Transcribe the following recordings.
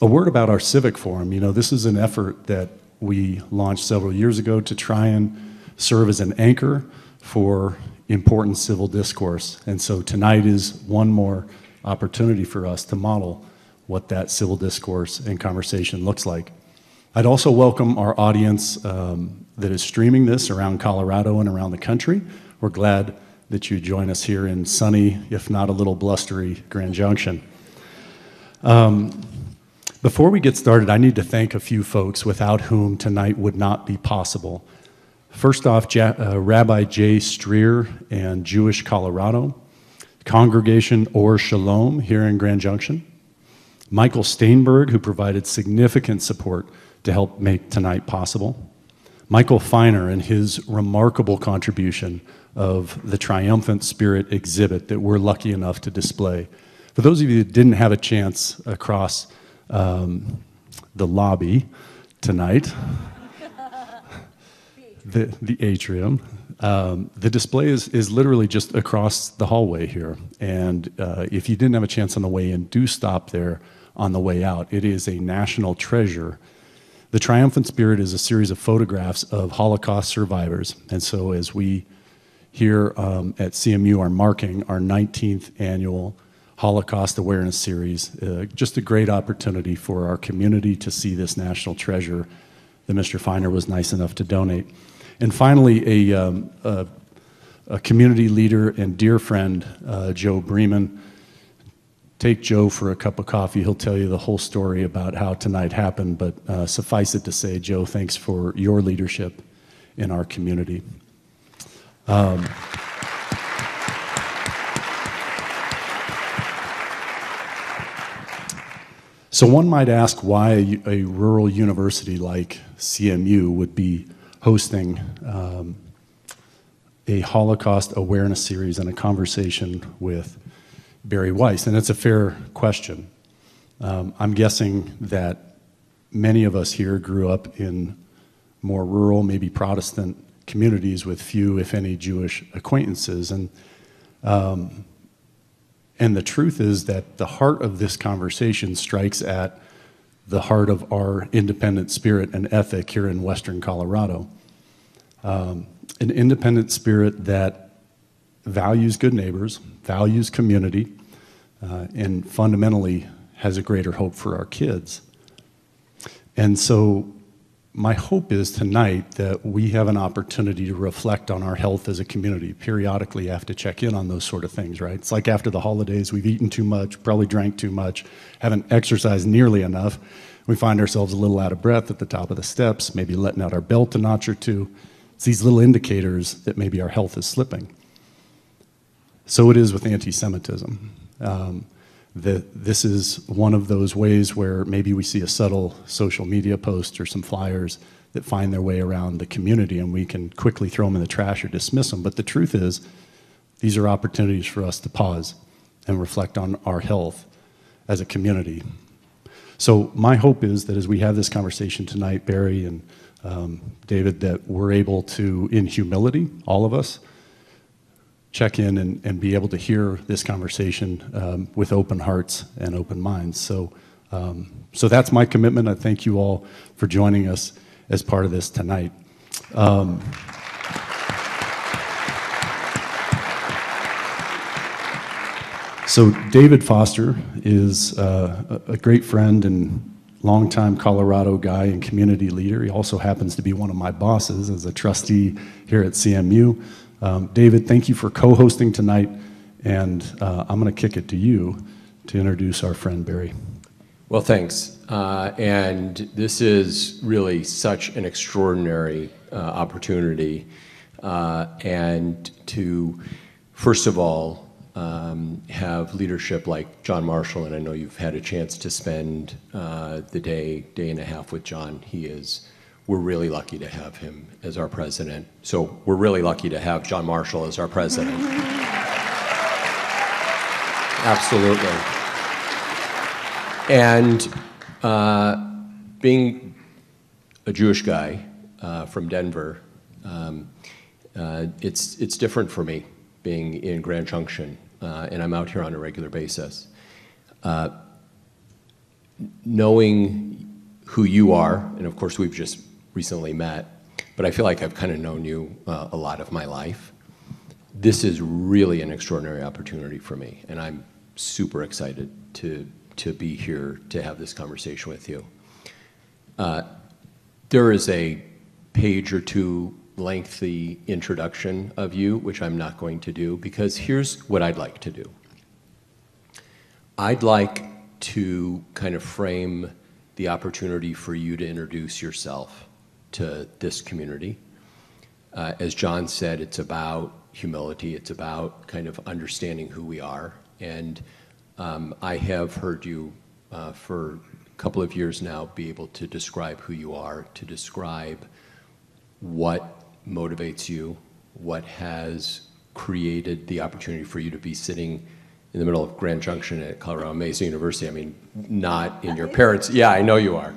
a word about our civic forum. You know, this is an effort that we launched several years ago to try and serve as an anchor for important civil discourse. And so tonight is one more opportunity for us to model what that civil discourse and conversation looks like. I'd also welcome our audience um, that is streaming this around Colorado and around the country. We're glad that you join us here in sunny, if not a little blustery, Grand Junction. Um, before we get started, I need to thank a few folks without whom tonight would not be possible. First off, ja- uh, Rabbi Jay Streer and Jewish Colorado, Congregation Or Shalom here in Grand Junction, Michael Steinberg, who provided significant support to help make tonight possible, Michael Feiner and his remarkable contribution of the triumphant spirit exhibit that we're lucky enough to display. For those of you that didn't have a chance across um, the lobby tonight, the, the atrium. Um, the display is, is literally just across the hallway here. And uh, if you didn't have a chance on the way in, do stop there on the way out. It is a national treasure. The Triumphant Spirit is a series of photographs of Holocaust survivors. And so as we here um, at CMU are marking our 19th annual Holocaust Awareness Series. Uh, just a great opportunity for our community to see this national treasure that Mr. Feiner was nice enough to donate. And finally, a, um, a, a community leader and dear friend, uh, Joe Bremen. Take Joe for a cup of coffee. He'll tell you the whole story about how tonight happened, but uh, suffice it to say, Joe, thanks for your leadership in our community. Um, So one might ask why a, rural university like CMU would be hosting um, a Holocaust awareness series and a conversation with Bari Weiss, and it's a fair question. Um, I'm guessing that many of us here grew up in more rural, maybe Protestant communities with few, if any, Jewish acquaintances, and um, and the truth is that the heart of this conversation strikes at the heart of our independent spirit and ethic here in Western Colorado. Um, an independent spirit that values good neighbors, values community, uh, and fundamentally has a greater hope for our kids. And so my hope is tonight that we have an opportunity to reflect on our health as a community. Periodically, have to check in on those sort of things, right? It's like after the holidays, we've eaten too much, probably drank too much, haven't exercised nearly enough. We find ourselves a little out of breath at the top of the steps, maybe letting out our belt a notch or two. It's these little indicators that maybe our health is slipping. So it is with anti Semitism. Um, that this is one of those ways where maybe we see a subtle social media post or some flyers that find their way around the community and we can quickly throw them in the trash or dismiss them. But the truth is, these are opportunities for us to pause and reflect on our health as a community. So, my hope is that as we have this conversation tonight, Bari and um, David, that we're able to, in humility, all of us, check in and, and be able to hear this conversation um, with open hearts and open minds. So, um, so that's my commitment. I thank you all for joining us as part of this tonight. Um, so, David Foster is uh, a great friend and longtime Colorado guy and community leader. He also happens to be one of my bosses as a trustee here at CMU. Um, David, thank you for co hosting tonight, and uh, I'm going to kick it to you to introduce our friend Bari. Well, thanks. Uh, and this is really such an extraordinary uh, opportunity. Uh, and to, first of all, um, have leadership like John Marshall, and I know you've had a chance to spend uh, the day, day and a half with John. He is we're really lucky to have him as our president. So we're really lucky to have John Marshall as our president. Absolutely. And uh, being a Jewish guy uh, from Denver, um, uh, it's, it's different for me being in Grand Junction, uh, and I'm out here on a regular basis. Uh, knowing who you are, and of course, we've just recently met, but I feel like I've kind of known you uh, a lot of my life. This is really an extraordinary opportunity for me, and I'm super excited to, to be here to have this conversation with you. Uh, there is a page or two lengthy introduction of you, which I'm not going to do, because here's what I'd like to do. I'd like to kind of frame the opportunity for you to introduce yourself to this community. Uh, as John said, it's about humility, it's about kind of understanding who we are. And um, I have heard you uh, for a couple of years now be able to describe who you are, to describe what motivates you, what has created the opportunity for you to be sitting in the middle of Grand Junction at Colorado Mesa University. I mean, not in your parents' yeah, I know you are.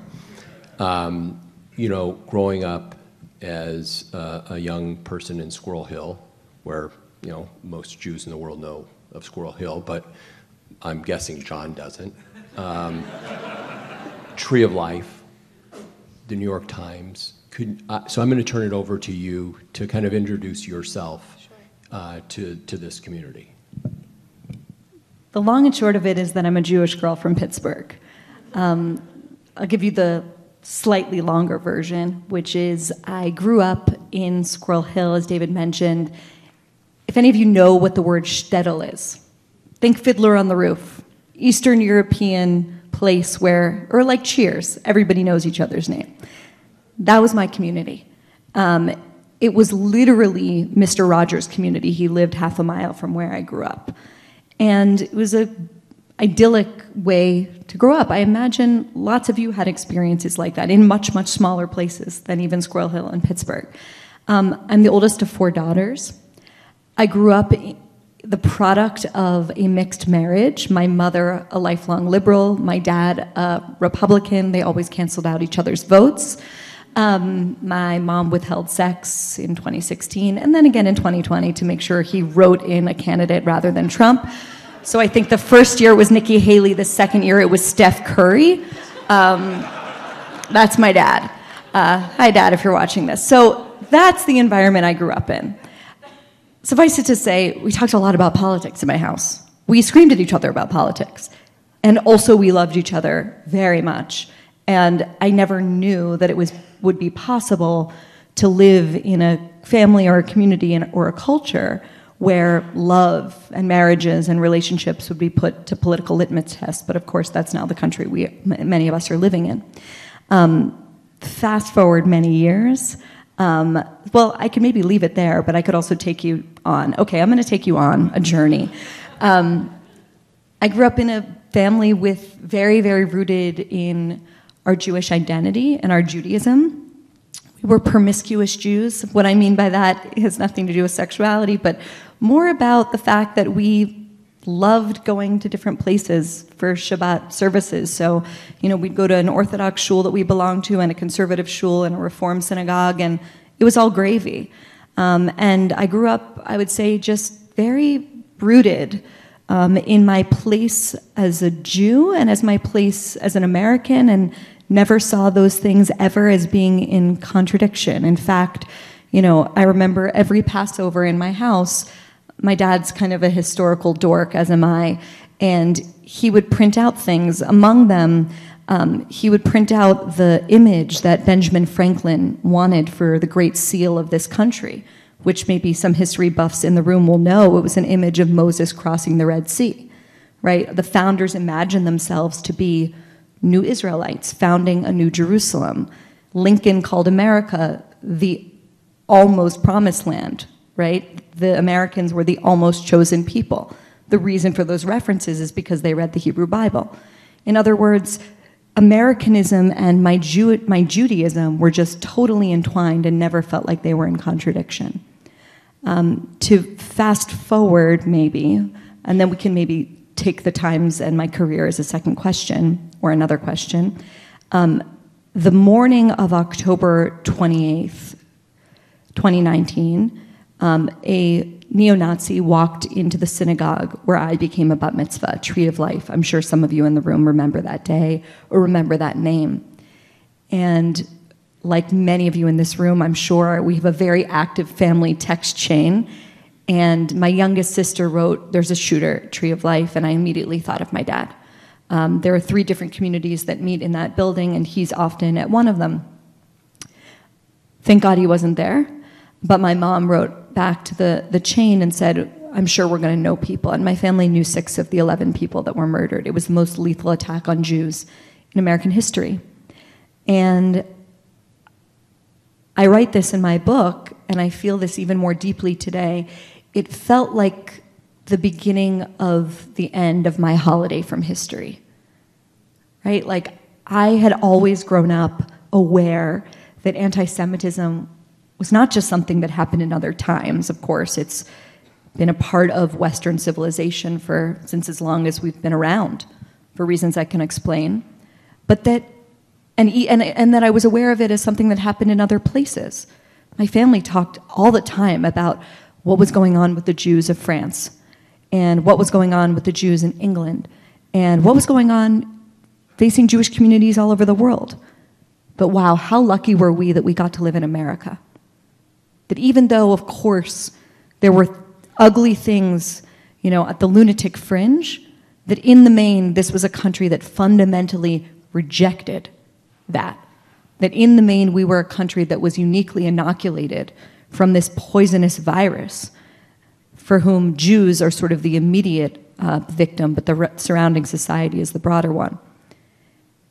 You know, growing up as a, a young person in Squirrel Hill, where you know most Jews in the world know of Squirrel Hill, but I'm guessing John doesn't. Um, Tree of Life, the New York Times, could, uh, so I'm going to turn it over to you to kind of introduce yourself uh, to, to this community. The long and short of it is that I'm a Jewish girl from Pittsburgh. Um, I'll give you the slightly longer version, which is I grew up in Squirrel Hill, as David mentioned. If any of you know what the word shtetl is, think Fiddler on the Roof, Eastern European place where, or like Cheers, everybody knows each other's name. That was my community. Um, it was literally Mr. Rogers' community. He lived half a mile from where I grew up. And it was a idyllic way to grow up. I imagine lots of you had experiences like that in much, much smaller places than even Squirrel Hill and Pittsburgh. Um, I'm the oldest of four daughters. I grew up the product of a mixed marriage. My mother, a lifelong liberal, my dad, a Republican. They always canceled out each other's votes. Um, my mom withheld sex in 2016 and then again in 2020 to make sure he wrote in a candidate rather than Trump. So I think the first year it was Nikki Haley, the second year it was Steph Curry. Um, that's my dad. Uh, hi, Dad, if you're watching this. So that's the environment I grew up in. Suffice it to say, we talked a lot about politics in my house. We screamed at each other about politics. And also, we loved each other very much. And I never knew that it was would be possible to live in a family or a community or a culture where love and marriages and relationships would be put to political litmus tests. But of course, that's now the country we many of us are living in. Um, fast forward many years. Um, well, I could maybe leave it there, but I could also take you on. Okay, I'm going to take you on a journey. Um, I grew up in a family with very, very rooted in our Jewish identity and our Judaism. We were promiscuous Jews. What I mean by that has nothing to do with sexuality, but more about the fact that we loved going to different places for Shabbat services. So, you know, we'd go to an Orthodox shul that we belonged to and a conservative shul and a Reform synagogue, and it was all gravy. Um, and I grew up, I would say, just very rooted um, in my place as a Jew and as my place as an American and never saw those things ever as being in contradiction. In fact, you know, I remember every Passover in my house, my dad's kind of a historical dork, as am I, and he would print out things. Among them, um, he would print out the image that Benjamin Franklin wanted for the Great Seal of this country, which maybe some history buffs in the room will know it was an image of Moses crossing the Red Sea, right? The founders imagined themselves to be new Israelites founding a new Jerusalem. Lincoln called America the almost promised land, right? The Americans were the almost chosen people. The reason for those references is because they read the Hebrew Bible. In other words, Americanism and my, my Judaism were just totally entwined and never felt like they were in contradiction. Um, to fast forward, maybe, and then we can maybe take the times and my career as a second question or another question. Um, the morning of October 28th, 2019, um, a neo Nazi walked into the synagogue where I became a bat mitzvah, tree of life. I'm sure some of you in the room remember that day or remember that name. And like many of you in this room, I'm sure we have a very active family text chain. And my youngest sister wrote, There's a shooter, Tree of Life, and I immediately thought of my dad. Um, there are three different communities that meet in that building, and he's often at one of them. Thank God he wasn't there. But my mom wrote back to the, the chain and said, I'm sure we're going to know people. And my family knew six of the 11 people that were murdered. It was the most lethal attack on Jews in American history. And I write this in my book, and I feel this even more deeply today. It felt like the beginning of the end of my holiday from history. Right? Like, I had always grown up aware that anti Semitism was not just something that happened in other times, of course, it's been a part of Western civilization for since as long as we've been around, for reasons I can explain. But that and, and, and that I was aware of it as something that happened in other places. My family talked all the time about what was going on with the Jews of France and what was going on with the Jews in England and what was going on facing Jewish communities all over the world. But wow, how lucky were we that we got to live in America? That even though, of course, there were ugly things, you know, at the lunatic fringe, that in the main, this was a country that fundamentally rejected that. That in the main, we were a country that was uniquely inoculated from this poisonous virus, for whom Jews are sort of the immediate uh, victim, but the surrounding society is the broader one.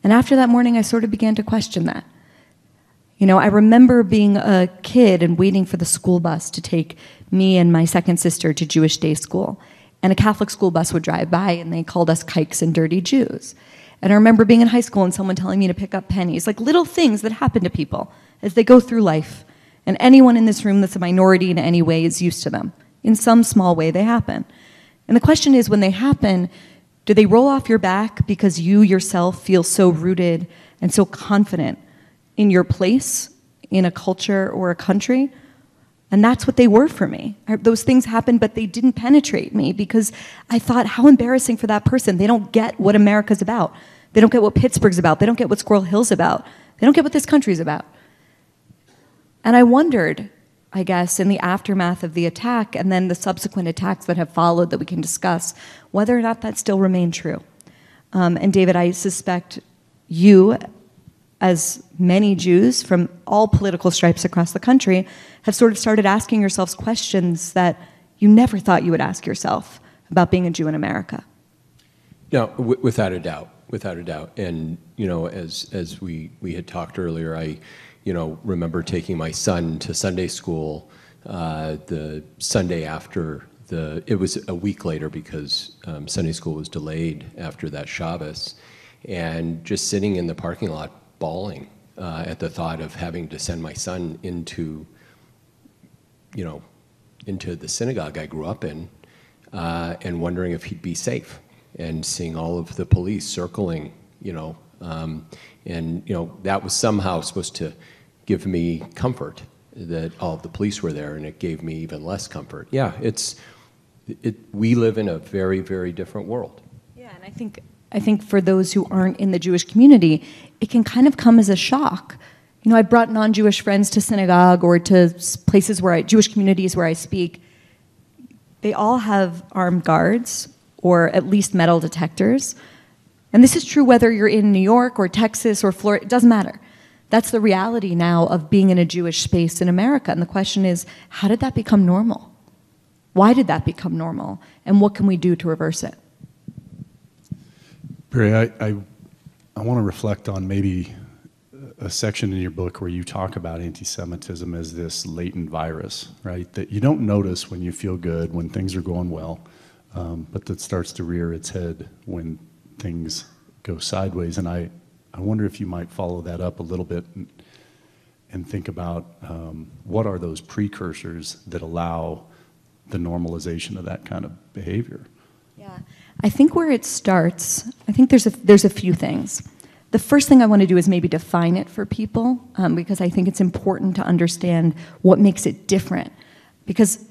And after that morning, I sort of began to question that. You know, I remember being a kid and waiting for the school bus to take me and my second sister to Jewish day school. And a Catholic school bus would drive by, and they called us kikes and dirty Jews. And I remember being in high school and someone telling me to pick up pennies, like little things that happen to people as they go through life. And anyone in this room that's a minority in any way is used to them. In some small way, they happen. And the question is when they happen, do they roll off your back because you yourself feel so rooted and so confident in your place in a culture or a country? And that's what they were for me. Those things happened, but they didn't penetrate me because I thought, how embarrassing for that person. They don't get what America's about. They don't get what Pittsburgh's about. They don't get what Squirrel Hill's about. They don't get what this country's about. And I wondered, I guess, in the aftermath of the attack and then the subsequent attacks that have followed that we can discuss, whether or not that still remained true. Um, and David, I suspect you as many Jews from all political stripes across the country have sort of started asking yourselves questions that you never thought you would ask yourself about being a Jew in America. No, w- without a doubt, without a doubt. And you know, as as we we had talked earlier, I, you know, remember taking my son to Sunday school uh, the Sunday after the. It was a week later because um, Sunday school was delayed after that Shabbos, and just sitting in the parking lot bawling uh, at the thought of having to send my son into, you know, into the synagogue I grew up in, uh, and wondering if he'd be safe, and seeing all of the police circling, you know, um, and you know that was somehow supposed to give me comfort that all of the police were there, and it gave me even less comfort. Yeah, it's it. We live in a very, very different world. Yeah, and I think I think for those who aren't in the Jewish community, it can kind of come as a shock. You know, I brought non-Jewish friends to synagogue or to places where I, Jewish communities where I speak. They all have armed guards or at least metal detectors. And this is true whether you're in New York or Texas or Florida, it doesn't matter. That's the reality now of being in a Jewish space in America. And the question is, how did that become normal? Why did that become normal? And what can we do to reverse it? Bari, I, I, I want to reflect on maybe a section in your book where you talk about anti Semitism as this latent virus, right? That you don't notice when you feel good, when things are going well, um, but that starts to rear its head when things go sideways. And I, I wonder if you might follow that up a little bit and, and think about um, what are those precursors that allow the normalization of that kind of behavior? Yeah. I think where it starts, I think there's a, there's a few things. The first thing I want to do is maybe define it for people um, because I think it's important to understand what makes it different. Because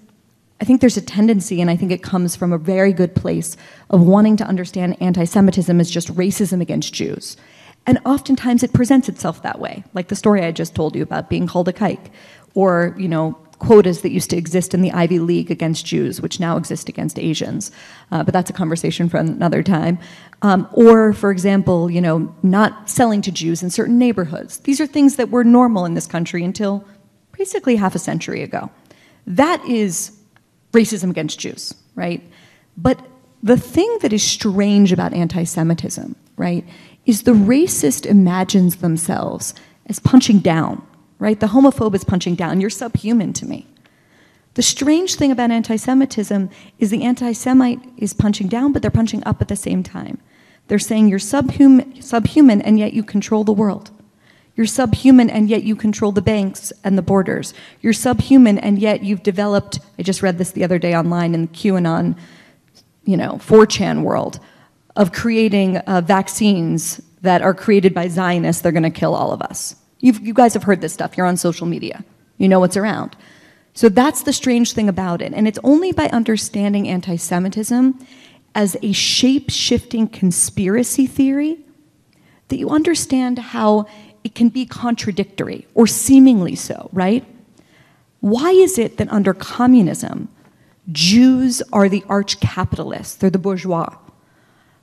I think there's a tendency, and I think it comes from a very good place of wanting to understand anti Semitism as just racism against Jews. And oftentimes it presents itself that way, like the story I just told you about being called a kike, or, you know, quotas that used to exist in the Ivy League against Jews, which now exist against Asians. Uh, but that's a conversation for another time. Um, or, for example, you know, not selling to Jews in certain neighborhoods. These are things that were normal in this country until basically half a century ago. That is racism against Jews, right? But the thing that is strange about anti Semitism, right, is the racist imagines themselves as punching down, right? The homophobe is punching down. You're subhuman to me. The strange thing about anti Semitism is the anti Semite is punching down, but they're punching up at the same time. They're saying you're subhuman, subhuman and yet you control the world. You're subhuman and yet you control the banks and the borders. You're subhuman and yet you've developed, I just read this the other day online in the QAnon, you know, 4chan world, of creating uh, vaccines that are created by Zionists. They're going to kill all of us. You've, you guys have heard this stuff. You're on social media. You know what's around. So that's the strange thing about it. And it's only by understanding anti Semitism as a shape shifting conspiracy theory that you understand how it can be contradictory or seemingly so, right? Why is it that under communism, Jews are the arch capitalists, they're the bourgeois?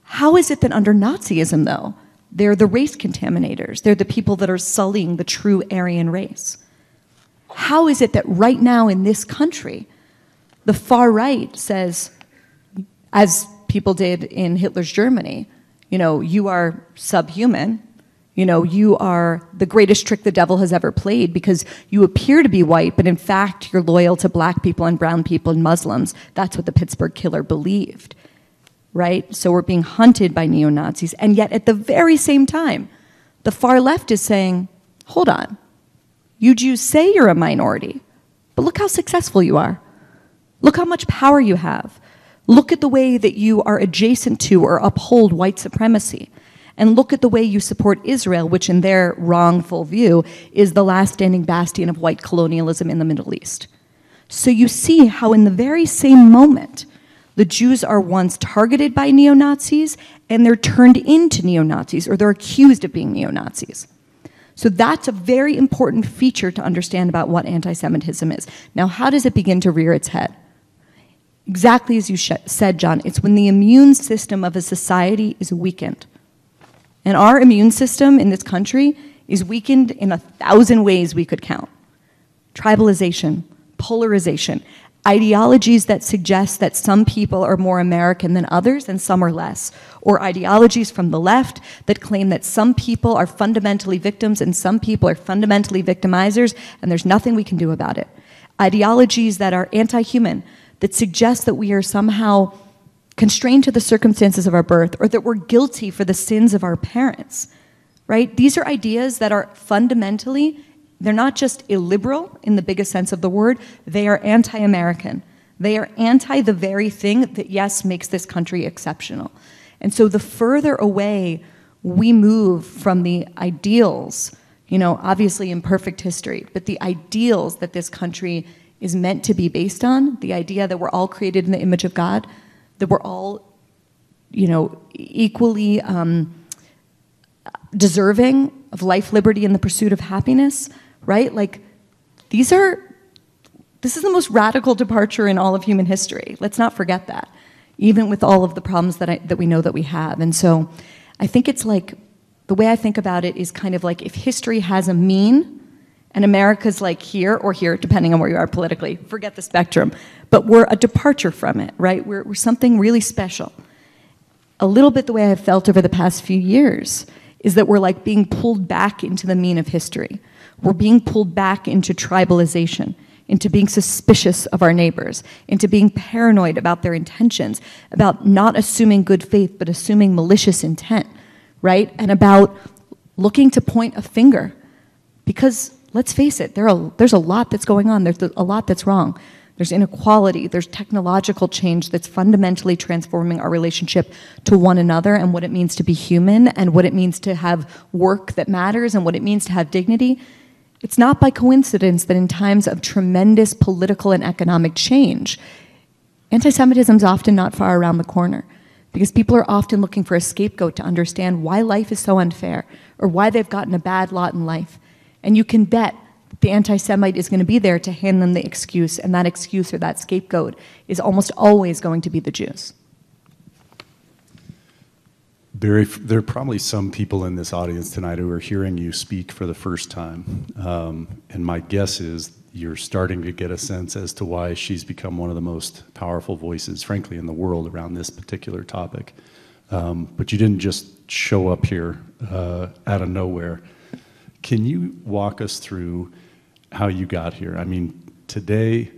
How is it that under Nazism, though, they're the race contaminators, they're the people that are sullying the true Aryan race? How is it that right now in this country, the far right says, as people did in Hitler's Germany, you know, you are subhuman, you know, you are the greatest trick the devil has ever played because you appear to be white, but in fact, you're loyal to black people and brown people and Muslims. That's what the Pittsburgh killer believed, right? So we're being hunted by neo Nazis. And yet, at the very same time, the far left is saying, hold on, you Jews say you're a minority, but look how successful you are. Look how much power you have. Look at the way that you are adjacent to or uphold white supremacy and look at the way you support Israel, which, in their wrongful view, is the last standing bastion of white colonialism in the Middle East. So you see how, in the very same moment, the Jews are once targeted by neo Nazis and they're turned into neo Nazis or they're accused of being neo Nazis. So that's a very important feature to understand about what anti Semitism is. Now, how does it begin to rear its head? Exactly as you said, John, it's when the immune system of a society is weakened. And our immune system in this country is weakened in a thousand ways we could count tribalization, polarization, ideologies that suggest that some people are more American than others and some are less, or ideologies from the left that claim that some people are fundamentally victims and some people are fundamentally victimizers and there's nothing we can do about it. Ideologies that are anti human, that suggest that we are somehow constrained to the circumstances of our birth, or that we're guilty for the sins of our parents, right? These are ideas that are fundamentally, they're not just illiberal in the biggest sense of the word, they are anti American. They are anti the very thing that, yes, makes this country exceptional. And so the further away we move from the ideals, you know, obviously imperfect history, but the ideals that this country is meant to be based on, the idea that we're all created in the image of God, that we're all, you know, equally um, deserving of life, liberty, and the pursuit of happiness, right? Like, these are, this is the most radical departure in all of human history. Let's not forget that, even with all of the problems that, I, that we know that we have. And so I think it's like, the way I think about it is kind of like if history has a mean, and America's like here or here, depending on where you are politically. Forget the spectrum. But we're a departure from it, right? We're, we're something really special. A little bit the way I've felt over the past few years is that we're like being pulled back into the mean of history. We're being pulled back into tribalization, into being suspicious of our neighbors, into being paranoid about their intentions, about not assuming good faith, but assuming malicious intent, right? And about looking to point a finger. Because let's face it, there are, there's a lot that's going on, there's a lot that's wrong. There's inequality, there's technological change that's fundamentally transforming our relationship to one another and what it means to be human and what it means to have work that matters and what it means to have dignity. It's not by coincidence that in times of tremendous political and economic change, anti Semitism is often not far around the corner because people are often looking for a scapegoat to understand why life is so unfair or why they've gotten a bad lot in life. And you can bet the anti Semite is going to be there to hand them the excuse, and that excuse or that scapegoat is almost always going to be the Jews. Bari, there are probably some people in this audience tonight who are hearing you speak for the first time. Um, and my guess is you're starting to get a sense as to why she's become one of the most powerful voices, frankly, in the world around this particular topic. Um, but you didn't just show up here uh, out of nowhere. Can you walk us through how you got here? I mean, today,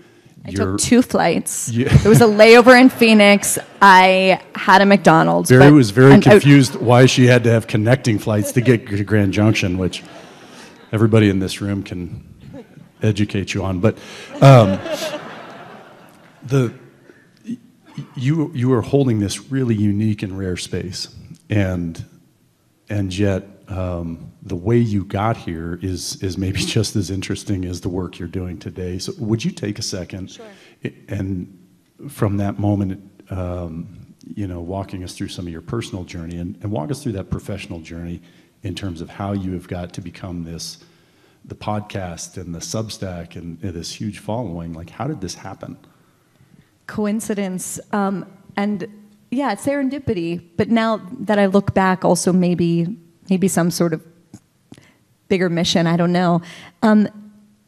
I took two flights. Yeah. There was a layover in Phoenix. I had a McDonald's. Bari was very and I- confused why she had to have connecting flights to get to Grand Junction, which everybody in this room can educate you on. But um, the you you are holding this really unique and rare space, and and yet um, the way you got here is is maybe just as interesting as the work you're doing today. So would you take a second Sure. and from that moment, um, you know, walking us through some of your personal journey and, and walk us through that professional journey in terms of how you have got to become this the podcast and the Substack and, and this huge following. Like, how did this happen? coincidence um, and yeah serendipity but now that i look back also maybe maybe some sort of bigger mission i don't know um,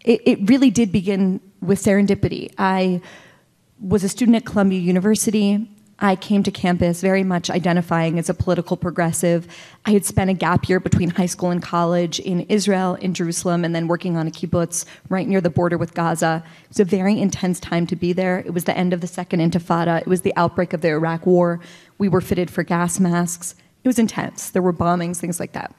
it, it really did begin with serendipity i was a student at columbia university I came to campus very much identifying as a political progressive. I had spent a gap year between high school and college in Israel, in Jerusalem, and then working on a kibbutz right near the border with Gaza. It was a very intense time to be there. It was the end of the Second Intifada, it was the outbreak of the Iraq War. We were fitted for gas masks. It was intense. There were bombings, things like that.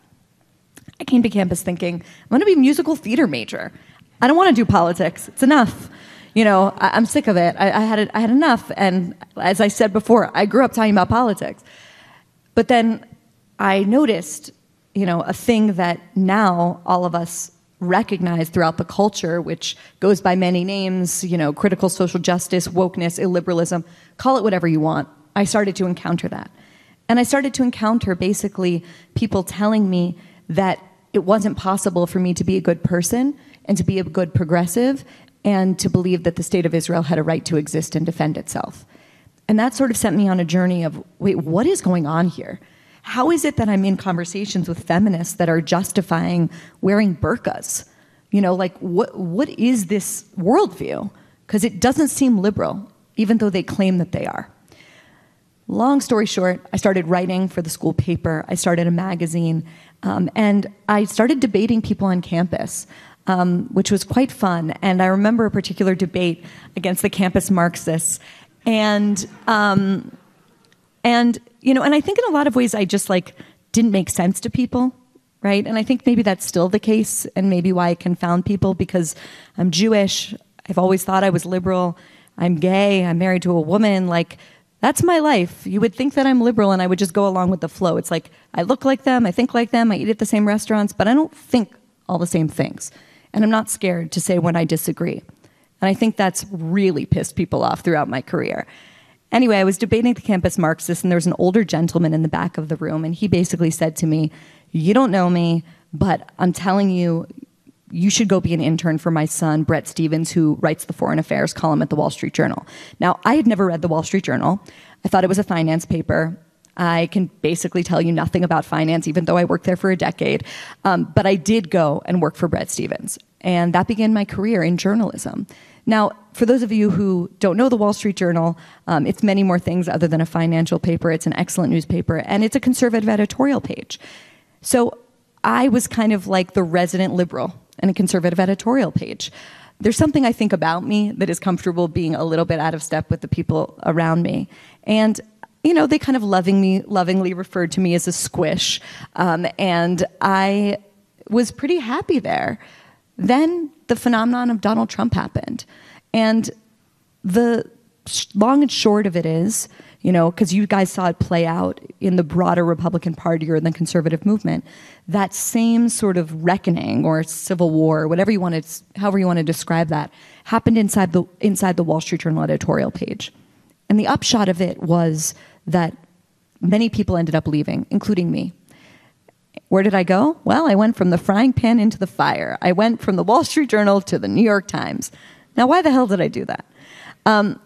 I came to campus thinking, I'm going to be a musical theater major. I don't want to do politics. It's enough. You know, I, I'm sick of it. I, I had it, I had enough. And as I said before, I grew up talking about politics. But then I noticed, you know, a thing that now all of us recognize throughout the culture, which goes by many names, you know, critical social justice, wokeness, illiberalism, call it whatever you want. I started to encounter that. And I started to encounter basically people telling me that it wasn't possible for me to be a good person and to be a good progressive and to believe that the state of Israel had a right to exist and defend itself. And that sort of sent me on a journey of wait, what is going on here? How is it that I'm in conversations with feminists that are justifying wearing burqas? You know, like what what is this worldview? Because it doesn't seem liberal, even though they claim that they are. Long story short, I started writing for the school paper. I started a magazine, um, and I started debating people on campus, um, which was quite fun. And I remember a particular debate against the campus Marxists, and um, and you know, and I think in a lot of ways I just like didn't make sense to people, right? And I think maybe that's still the case, and maybe why I confound people because I'm Jewish. I've always thought I was liberal. I'm gay. I'm married to a woman. Like that's my life. You would think that I'm liberal and I would just go along with the flow. It's like I look like them, I think like them, I eat at the same restaurants, but I don't think all the same things. And I'm not scared to say when I disagree. And I think that's really pissed people off throughout my career. Anyway, I was debating the campus Marxist, and there was an older gentleman in the back of the room, and he basically said to me, You don't know me, but I'm telling you, you should go be an intern for my son, Bret Stephens, who writes the foreign affairs column at the Wall Street Journal. Now, I had never read the Wall Street Journal. I thought it was a finance paper. I can basically tell you nothing about finance, even though I worked there for a decade. Um, but I did go and work for Bret Stephens. And that began my career in journalism. Now, for those of you who don't know the Wall Street Journal, um, it's many more things other than a financial paper. It's an excellent newspaper, and it's a conservative editorial page. So I was kind of like the resident liberal and a conservative editorial page. There's something I think about me that is comfortable being a little bit out of step with the people around me. And you know, they kind of loving me, lovingly referred to me as a squish, um, and I was pretty happy there. Then the phenomenon of Donald Trump happened, and the long and short of it is, you know, because you guys saw it play out in the broader Republican Party or in the conservative movement. That same sort of reckoning or civil war, whatever you want to, however you want to describe that, happened inside the inside the Wall Street Journal editorial page. And the upshot of it was that many people ended up leaving, including me. Where did I go? Well, I went from the frying pan into the fire. I went from the Wall Street Journal to the New York Times. Now, why the hell did I do that? Um,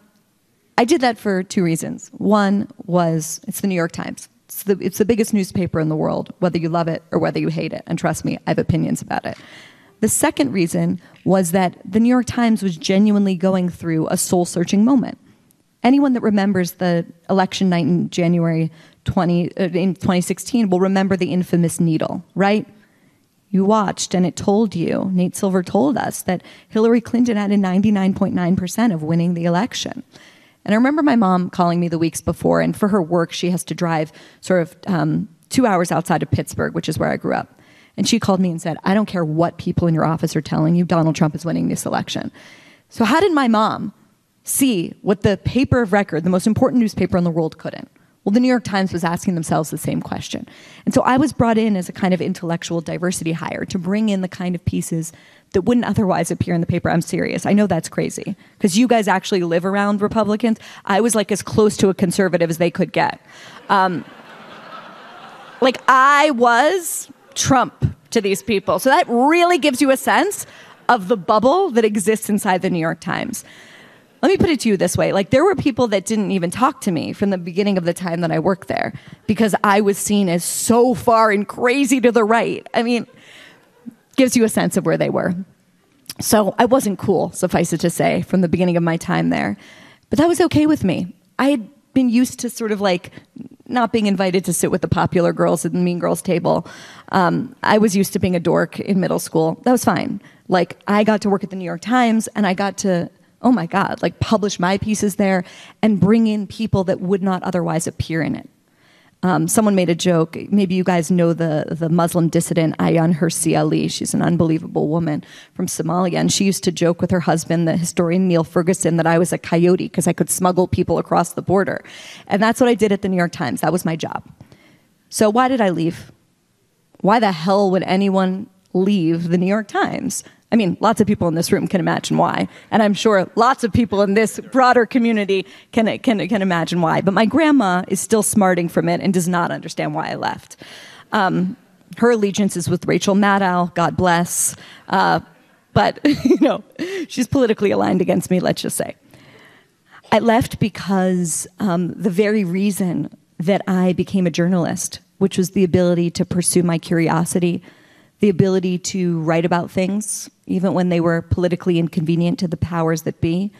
I did that for two reasons. One was it's the New York Times. It's the, it's the biggest newspaper in the world, whether you love it or whether you hate it. And trust me, I have opinions about it. The second reason was that the New York Times was genuinely going through a soul searching moment. Anyone that remembers the election night in January 20, uh, in 2016 will remember the infamous needle, right? You watched and it told you, Nate Silver told us, that Hillary Clinton had a 99.9% of winning the election. And I remember my mom calling me the weeks before, and for her work, she has to drive sort of um, two hours outside of Pittsburgh, which is where I grew up. And she called me and said, I don't care what people in your office are telling you, Donald Trump is winning this election. So, how did my mom see what the paper of record, the most important newspaper in the world, couldn't? Well, the New York Times was asking themselves the same question. And so I was brought in as a kind of intellectual diversity hire to bring in the kind of pieces that wouldn't otherwise appear in the paper. I'm serious. I know that's crazy because you guys actually live around Republicans. I was like as close to a conservative as they could get. Um, like I was Trump to these people. So that really gives you a sense of the bubble that exists inside the New York Times let me put it to you this way like there were people that didn't even talk to me from the beginning of the time that i worked there because i was seen as so far and crazy to the right i mean gives you a sense of where they were. So i wasn't cool suffice it to say from the beginning of my time there. But that was okay with me. I had been used to sort of like not being invited to sit with the popular girls at the mean girls table. Um, i was used to being a dork in middle school. That was fine. Like i got to work at the new york times and i got to oh my God, like publish my pieces there and bring in people that would not otherwise appear in it. Um, someone made a joke. Maybe you guys know the, the Muslim dissident Ayaan Hirsi Ali. She's an unbelievable woman from Somalia. And she used to joke with her husband, the historian Niall Ferguson, that I was a coyote because I could smuggle people across the border. And that's what I did at the New York Times. That was my job. So why did I leave? Why the hell would anyone leave the New York Times? I mean, lots of people in this room can imagine why, and I'm sure lots of people in this broader community can, can, can imagine why. But my grandma is still smarting from it and does not understand why I left. Um, her allegiance is with Rachel Maddow, God bless. Uh, but, you know, she's politically aligned against me, let's just say. I left because um, the very reason that I became a journalist, which was the ability to pursue my curiosity, the ability to write about things, even when they were politically inconvenient to the powers that be,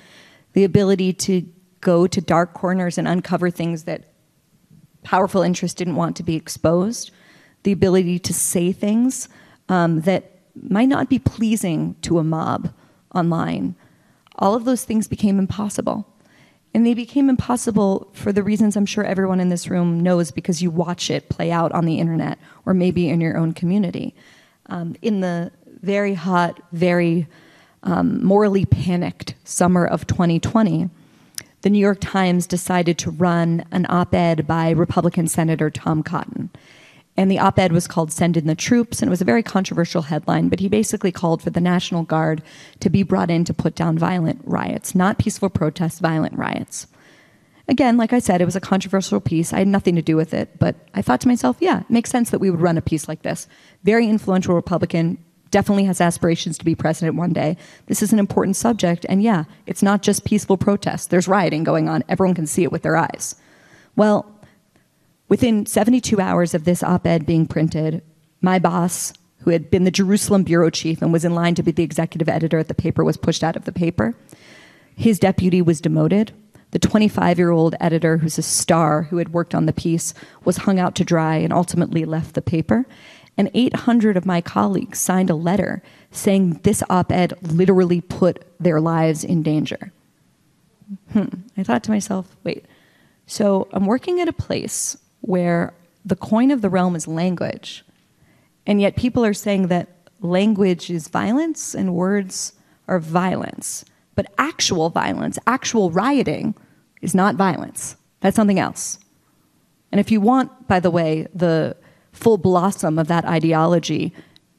the ability to go to dark corners and uncover things that powerful interests didn't want to be exposed, the ability to say things um, that might not be pleasing to a mob online. All of those things became impossible. And they became impossible for the reasons I'm sure everyone in this room knows because you watch it play out on the internet or maybe in your own community um, in the very hot, very um, morally panicked summer of 2020, the New York Times decided to run an op ed by Republican Senator Tom Cotton. And the op ed was called Send in the Troops, and it was a very controversial headline, but he basically called for the National Guard to be brought in to put down violent riots, not peaceful protests, violent riots. Again, like I said, it was a controversial piece. I had nothing to do with it, but I thought to myself, yeah, it makes sense that we would run a piece like this. Very influential Republican, definitely has aspirations to be president one day. This is an important subject, and yeah, it's not just peaceful protests. There's rioting going on. Everyone can see it with their eyes. Well, within 72 hours of this op ed being printed, my boss, who had been the Jerusalem bureau chief and was in line to be the executive editor at the paper, was pushed out of the paper. His deputy was demoted. The 25 year old editor, who's a star who had worked on the piece, was hung out to dry and ultimately left the paper. And 800 of my colleagues signed a letter saying this op ed literally put their lives in danger. Hmm. I thought to myself, wait, so I'm working at a place where the coin of the realm is language, and yet people are saying that language is violence and words are violence. But actual violence, actual rioting, is not violence. That's something else. And if you want, by the way, the full blossom of that ideology,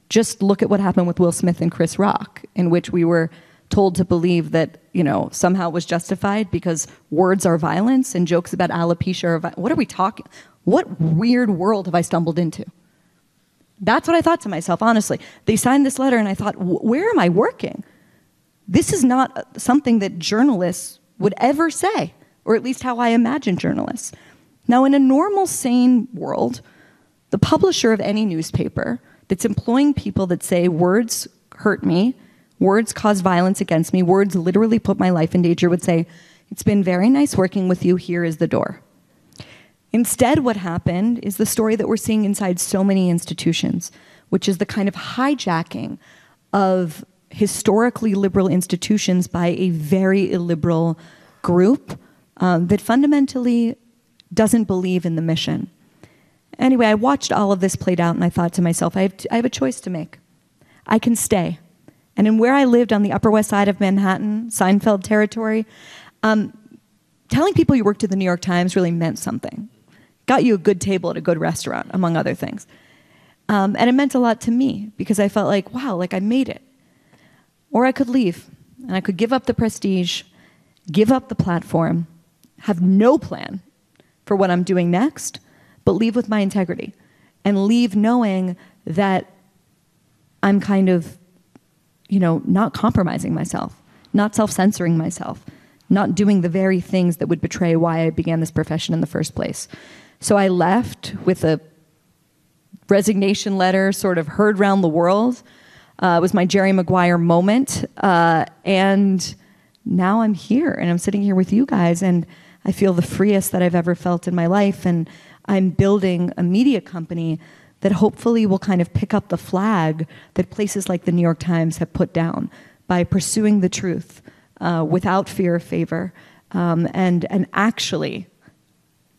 just look at what happened with Will Smith and Chris Rock, in which we were told to believe that you know somehow it was justified because words are violence and jokes about alopecia are vi- what are we talking what weird world have i stumbled into that's what i thought to myself honestly they signed this letter and i thought where am i working this is not something that journalists would ever say or at least how i imagine journalists now in a normal sane world the publisher of any newspaper that's employing people that say words hurt me words cause violence against me, words literally put my life in danger, would say, It's been very nice working with you, here is the door. Instead, what happened is the story that we're seeing inside so many institutions, which is the kind of hijacking of historically liberal institutions by a very illiberal group um, that fundamentally doesn't believe in the mission. Anyway, I watched all of this played out and I thought to myself, I have, t- I have a choice to make. I can stay and in where I lived on the Upper West Side of Manhattan, Seinfeld territory, um, telling people you worked at the New York Times really meant something. Got you a good table at a good restaurant, among other things. Um, and it meant a lot to me because I felt like, wow, like I made it. Or I could leave and I could give up the prestige, give up the platform, have no plan for what I'm doing next, but leave with my integrity and leave knowing that I'm kind of you know, not compromising myself, not self censoring myself, not doing the very things that would betray why I began this profession in the first place. So I left with a resignation letter, sort of heard around the world. Uh, it was my Jerry Maguire moment. Uh, and now I'm here and I'm sitting here with you guys, and I feel the freest that I've ever felt in my life. And I'm building a media company that hopefully will kind of pick up the flag that places like the New York Times have put down by pursuing the truth uh, without fear of favor um, and, and actually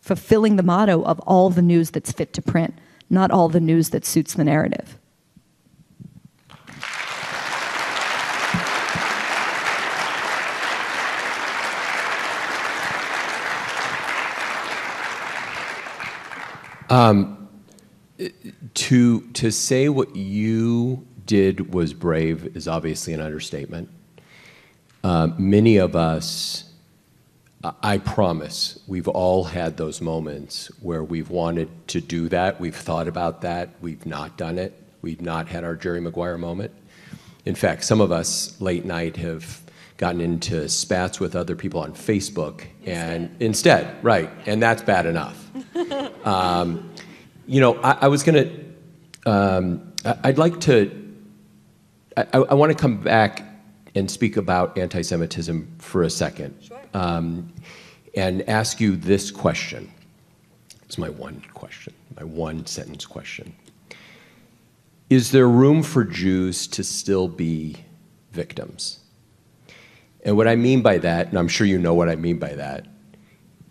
fulfilling the motto of all the news that's fit to print, not all the news that suits the narrative. Um, to to say what you did was brave is obviously an understatement. Uh, many of us, I promise, we've all had those moments where we've wanted to do that. We've thought about that. We've not done it. We've not had our Jerry Maguire moment. In fact, some of us late night have gotten into spats with other people on Facebook, and instead, right, and that's bad enough. Um, you know, I, I was going to, um, I'd like to, I, I want to come back and speak about anti Semitism for a second sure. um, and ask you this question. It's my one question, my one sentence question. Is there room for Jews to still be victims? And what I mean by that, and I'm sure you know what I mean by that,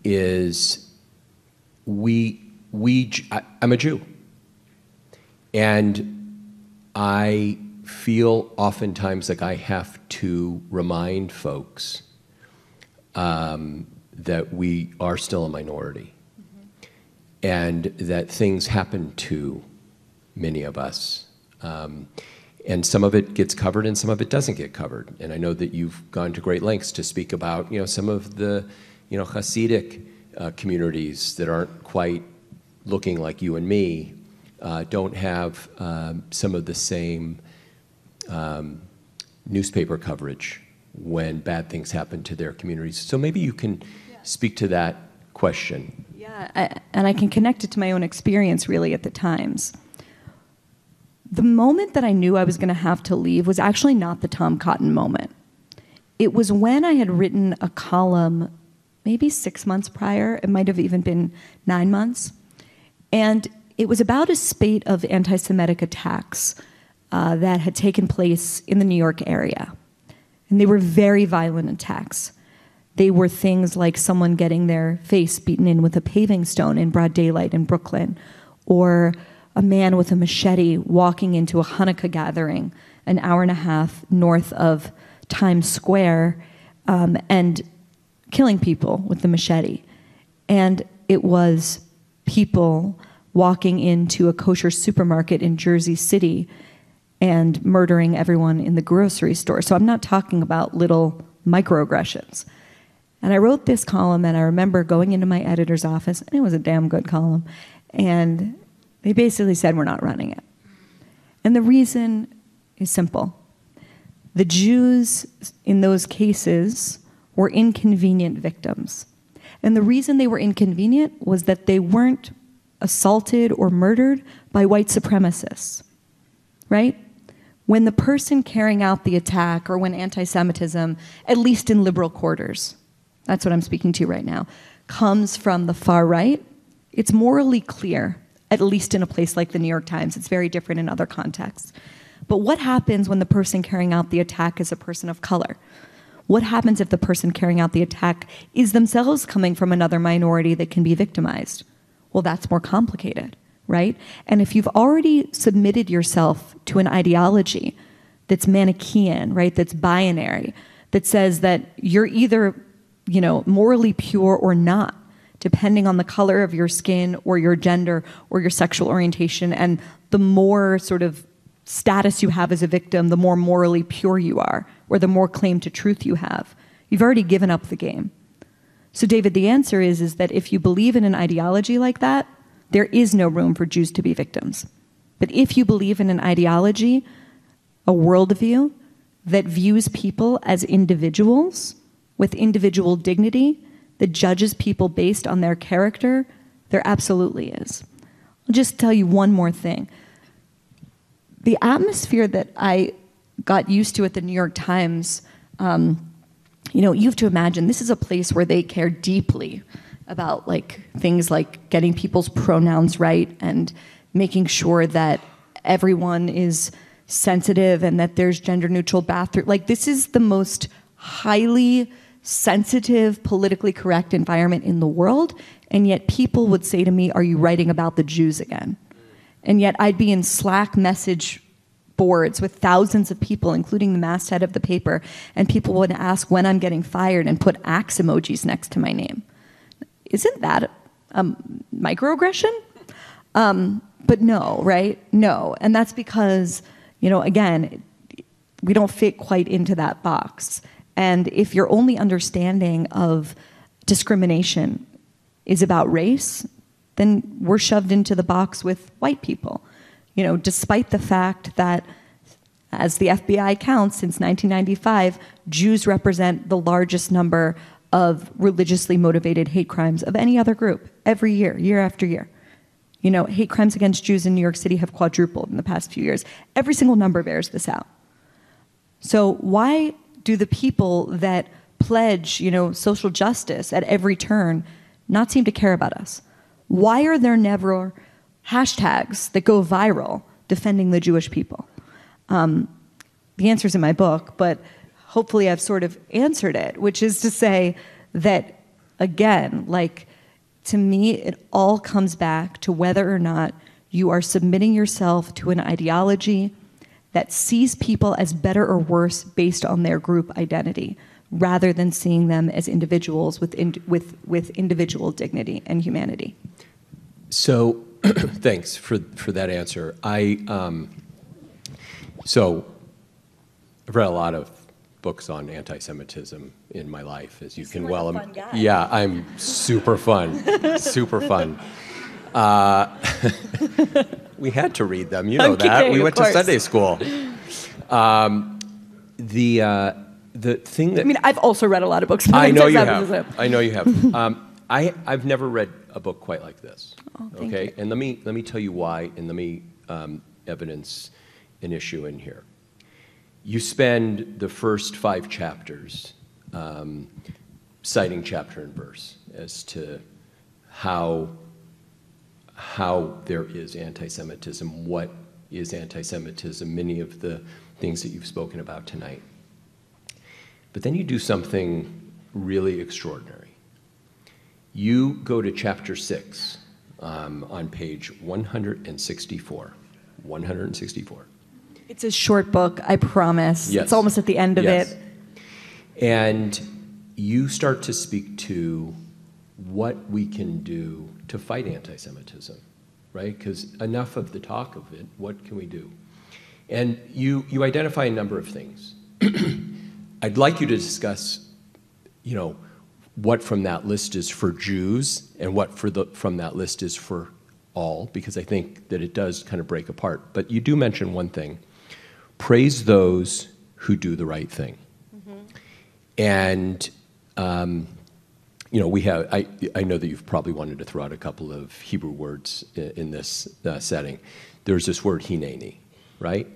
is we we, I, I'm a Jew. And I feel oftentimes like I have to remind folks um, that we are still a minority mm-hmm. and that things happen to many of us. Um, and some of it gets covered and some of it doesn't get covered. And I know that you've gone to great lengths to speak about, you know, some of the, you know, Hasidic uh, communities that aren't quite looking like you and me uh, don't have um, some of the same um, newspaper coverage when bad things happen to their communities. So maybe you can yeah. speak to that question. Yeah, I, and I can connect it to my own experience really at the Times. The moment that I knew I was going to have to leave was actually not the Tom Cotton moment. It was when I had written a column maybe six months prior, it might have even been nine months and it was about a spate of anti Semitic attacks uh, that had taken place in the New York area. And they were very violent attacks. They were things like someone getting their face beaten in with a paving stone in broad daylight in Brooklyn, or a man with a machete walking into a Hanukkah gathering an hour and a half north of Times Square um, and killing people with the machete. And it was people walking into a kosher supermarket in Jersey City and murdering everyone in the grocery store. So I'm not talking about little microaggressions. And I wrote this column, and I remember going into my editor's office, and it was a damn good column. And they basically said, We're not running it. And the reason is simple the Jews in those cases were inconvenient victims. And the reason they were inconvenient was that they weren't assaulted or murdered by white supremacists, right? When the person carrying out the attack or when anti Semitism, at least in liberal quarters, that's what I'm speaking to right now, comes from the far right, it's morally clear, at least in a place like the New York Times. It's very different in other contexts. But what happens when the person carrying out the attack is a person of color? What happens if the person carrying out the attack is themselves coming from another minority that can be victimized? Well, that's more complicated, right? And if you've already submitted yourself to an ideology that's Manichaean, right, that's binary, that says that you're either, you know, morally pure or not, depending on the color of your skin or your gender or your sexual orientation, and the more sort of status you have as a victim, the more morally pure you are, or the more claim to truth you have. You've already given up the game. So, David, the answer is, is that if you believe in an ideology like that, there is no room for Jews to be victims. But if you believe in an ideology, a worldview that views people as individuals with individual dignity, that judges people based on their character, there absolutely is. I'll just tell you one more thing the atmosphere that I got used to at the New York Times, um, you know, you have to imagine this is a place where they care deeply about like things like getting people's pronouns right and making sure that everyone is sensitive and that there's gender neutral bathroom. Like this is the most highly sensitive, politically correct environment in the world, and yet people would say to me, "Are you writing about the Jews again?" And yet I'd be in Slack message boards with thousands of people, including the masthead of the paper, and people would ask when I'm getting fired and put axe emojis next to my name. Isn't that a microaggression? Um, but no, right? No. And that's because, you know, again, we don't fit quite into that box. And if your only understanding of discrimination is about race, then we're shoved into the box with white people. You know, despite the fact that, as the FBI counts since 1995, Jews represent the largest number of religiously motivated hate crimes of any other group every year, year after year. You know, hate crimes against Jews in New York City have quadrupled in the past few years. Every single number bears this out. So why do the people that pledge, you know, social justice at every turn not seem to care about us? Why are there never hashtags that go viral defending the Jewish people? Um, the answer is in my book, but hopefully I've sort of answered it, which is to say that, again, like, to me, it all comes back to whether or not you are submitting yourself to an ideology that sees people as better or worse based on their group identity, rather than seeing them as individuals with, with, with individual dignity and humanity. So, thanks for, for that answer. I, um, so, I've read a lot of books on anti-Semitism in my life, as you can well. Fun guy. Yeah, I'm super fun, super fun. Uh, we had to read them, you know Okay, that. We went course. to Sunday school. Um, the uh, the thing that I mean, I've also read a lot of books. I know you have. I know you have. Um, I, I've never read a book quite like this. Oh, okay, you. and let me let me tell you why, and let me um, evidence an issue in here. You spend the first five chapters um, citing chapter and verse as to how how there is anti-Semitism, what is anti-Semitism, many of the things that you've spoken about tonight. But then you do something really extraordinary. You go to chapter 6 um, on page 164. 164. It's a short book, I promise. Yes. It's almost at the end of Yes. it. And you start to speak to what we can do to fight anti Semitism, right? Because enough of the talk of it, what can we do? And you, you identify a number of things. I'd like you to discuss, you know, what from that list is for Jews and what for the, from that list is for all, because I think that it does kind of break apart. But you do mention one thing praise those who do the right thing. Mm-hmm. And, um, you know, we have, I, I know that you've probably wanted to throw out a couple of Hebrew words in, in this uh, setting. There's this word hineni, right?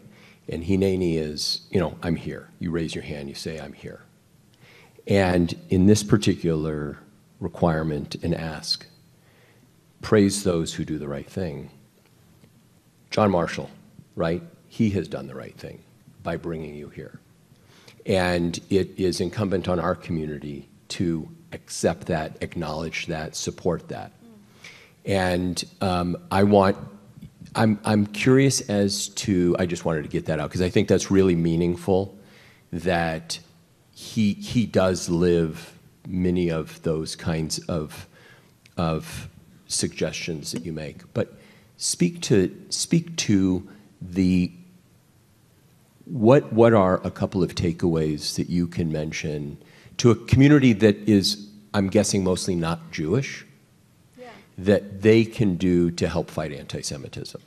And hineni is, you know, I'm here. You raise your hand, you say, I'm here. And in this particular requirement and ask, praise those who do the right thing. John Marshall, right? He has done the right thing by bringing you here. And it is incumbent on our community to accept that, acknowledge that, support that. And um, I want, I'm, I'm curious as to, I just wanted to get that out because I think that's really meaningful that he, he does live many of those kinds of, of suggestions that you make. But speak to, speak to the what, what are a couple of takeaways that you can mention to a community that is, I'm guessing, mostly not Jewish, yeah. that they can do to help fight anti Semitism?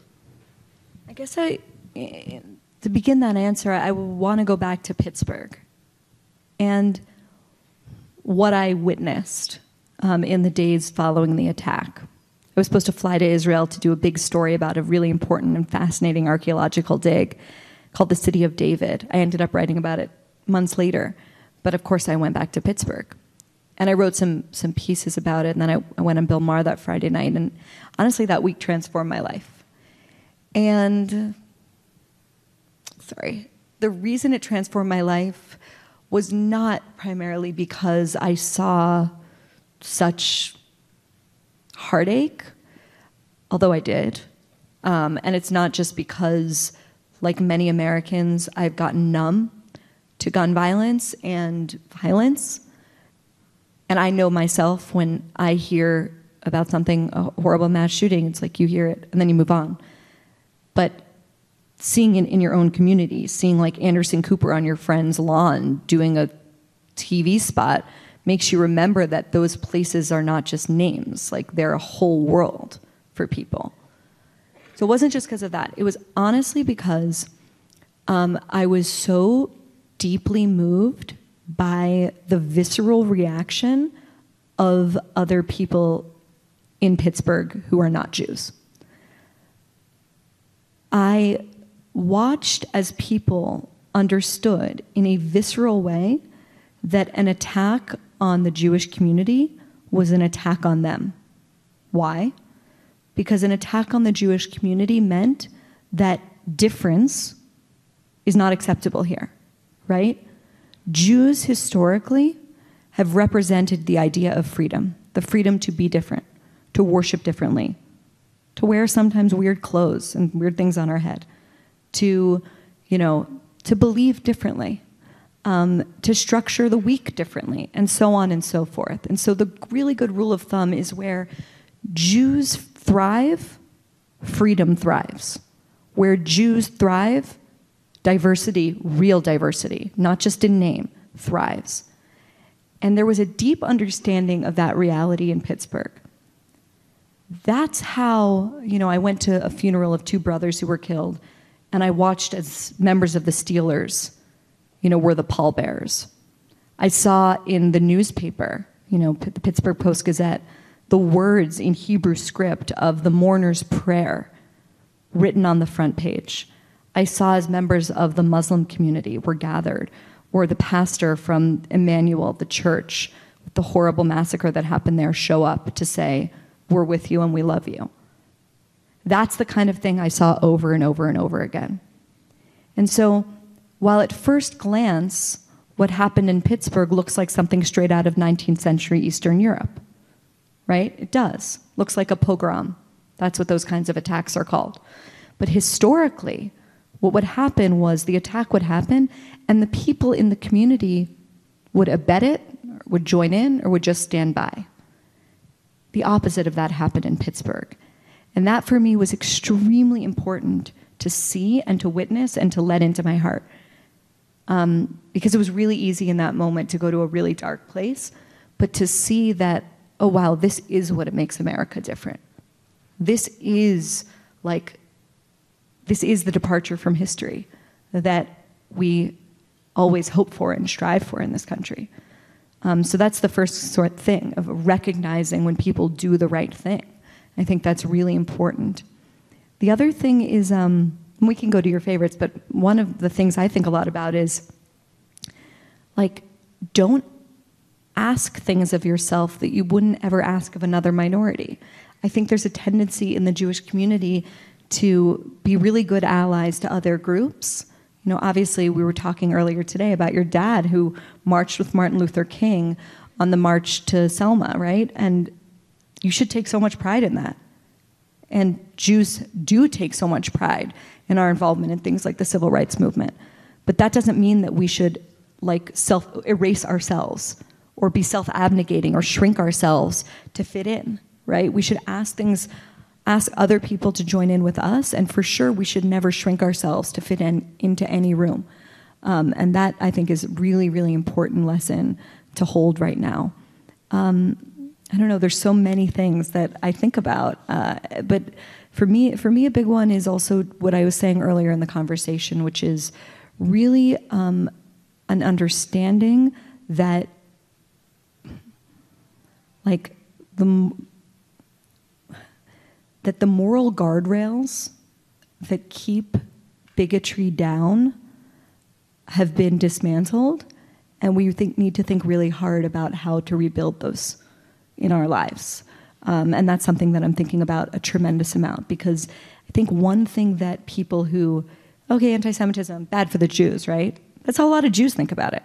I guess I, eh, to begin that answer, I want to go back to Pittsburgh and what I witnessed um, in the days following the attack. I was supposed to fly to Israel to do a big story about a really important and fascinating archaeological dig called the City of David. I ended up writing about it months later, but of course I went back to Pittsburgh. And I wrote some some pieces about it, and then I, I went on Bill Maher that Friday night, and honestly, that week transformed my life. And sorry, the reason it transformed my life was not primarily because I saw such heartache, although I did. Um, and it's not just because like many Americans, I've gotten numb to gun violence and violence. And I know myself when I hear about something, a horrible mass shooting, it's like you hear it and then you move on. But seeing it in your own community, seeing like Anderson Cooper on your friend's lawn doing a TV spot makes you remember that those places are not just names, like they're a whole world for people. So it wasn't just because of that. It was honestly because um, I was so deeply moved by the visceral reaction of other people in Pittsburgh who are not Jews. I watched as people understood in a visceral way that an attack on the Jewish community was an attack on them. Why? because an attack on the Jewish community meant that difference is not acceptable here, right? Jews historically have represented the idea of freedom, the freedom to be different, to worship differently, to wear sometimes weird clothes and weird things on our head, to, you know, to believe differently, um, to structure the week differently, and so on and so forth. And so the really good rule of thumb is where Jews thrive, freedom thrives. Where Jews thrive, diversity, real diversity, not just in name, thrives. And there was a deep understanding of that reality in Pittsburgh. That's how, you know, I went to a funeral of two brothers who were killed, and I watched as members of the Steelers, you know, were the pallbearers. I saw in the newspaper, you know, the Pittsburgh Post Gazette, the words in Hebrew script of the mourner's prayer written on the front page. I saw as members of the Muslim community were gathered, or the pastor from Emanuel, the church, with the horrible massacre that happened there, show up to say, We're with you and we love you. That's the kind of thing I saw over and over and over again. And so, while at first glance, what happened in Pittsburgh looks like something straight out of 19th century Eastern Europe, right? It does. Looks like a pogrom. That's what those kinds of attacks are called. But historically, what would happen was the attack would happen, and the people in the community would abet it, would join in, or would just stand by. the opposite of that happened in Pittsburgh. And that for me was extremely important to see and to witness and to let into my heart. Um, because it was really easy in that moment to go to a really dark place, but to see that, oh wow, this is what it makes America different. This is like, this is the departure from history that we always hope for and strive for in this country. Um, so that's the first sort of thing of recognizing when people do the right thing. I think that's really important. The other thing is, um, we can go to your favorites, but one of the things I think a lot about is like, don't ask things of yourself that you wouldn't ever ask of another minority. I think there's a tendency in the Jewish community to be really good allies to other groups. You know, obviously, we were talking earlier today about your dad who marched with Martin Luther King on the march to Selma, right? And you should take so much pride in that. And Jews do take so much pride in our involvement in things like the civil rights movement. But that doesn't mean that we should like self erase ourselves or be self abnegating or shrink ourselves to fit in, right? We should ask things, ask other people to join in with us, and for sure we should never shrink ourselves to fit in into any room. Um, and that I think is really, really important lesson to hold right now. Um, I don't know. There's so many things that I think about, uh, but for me, for me, a big one is also what I was saying earlier in the conversation, which is really um, an understanding that like the that the moral guardrails that keep bigotry down have been dismantled and we think, need to think really hard about how to rebuild those in our lives um, and that's something that i'm thinking about a tremendous amount because i think one thing that people who okay anti-semitism bad for the jews right that's how a lot of jews think about it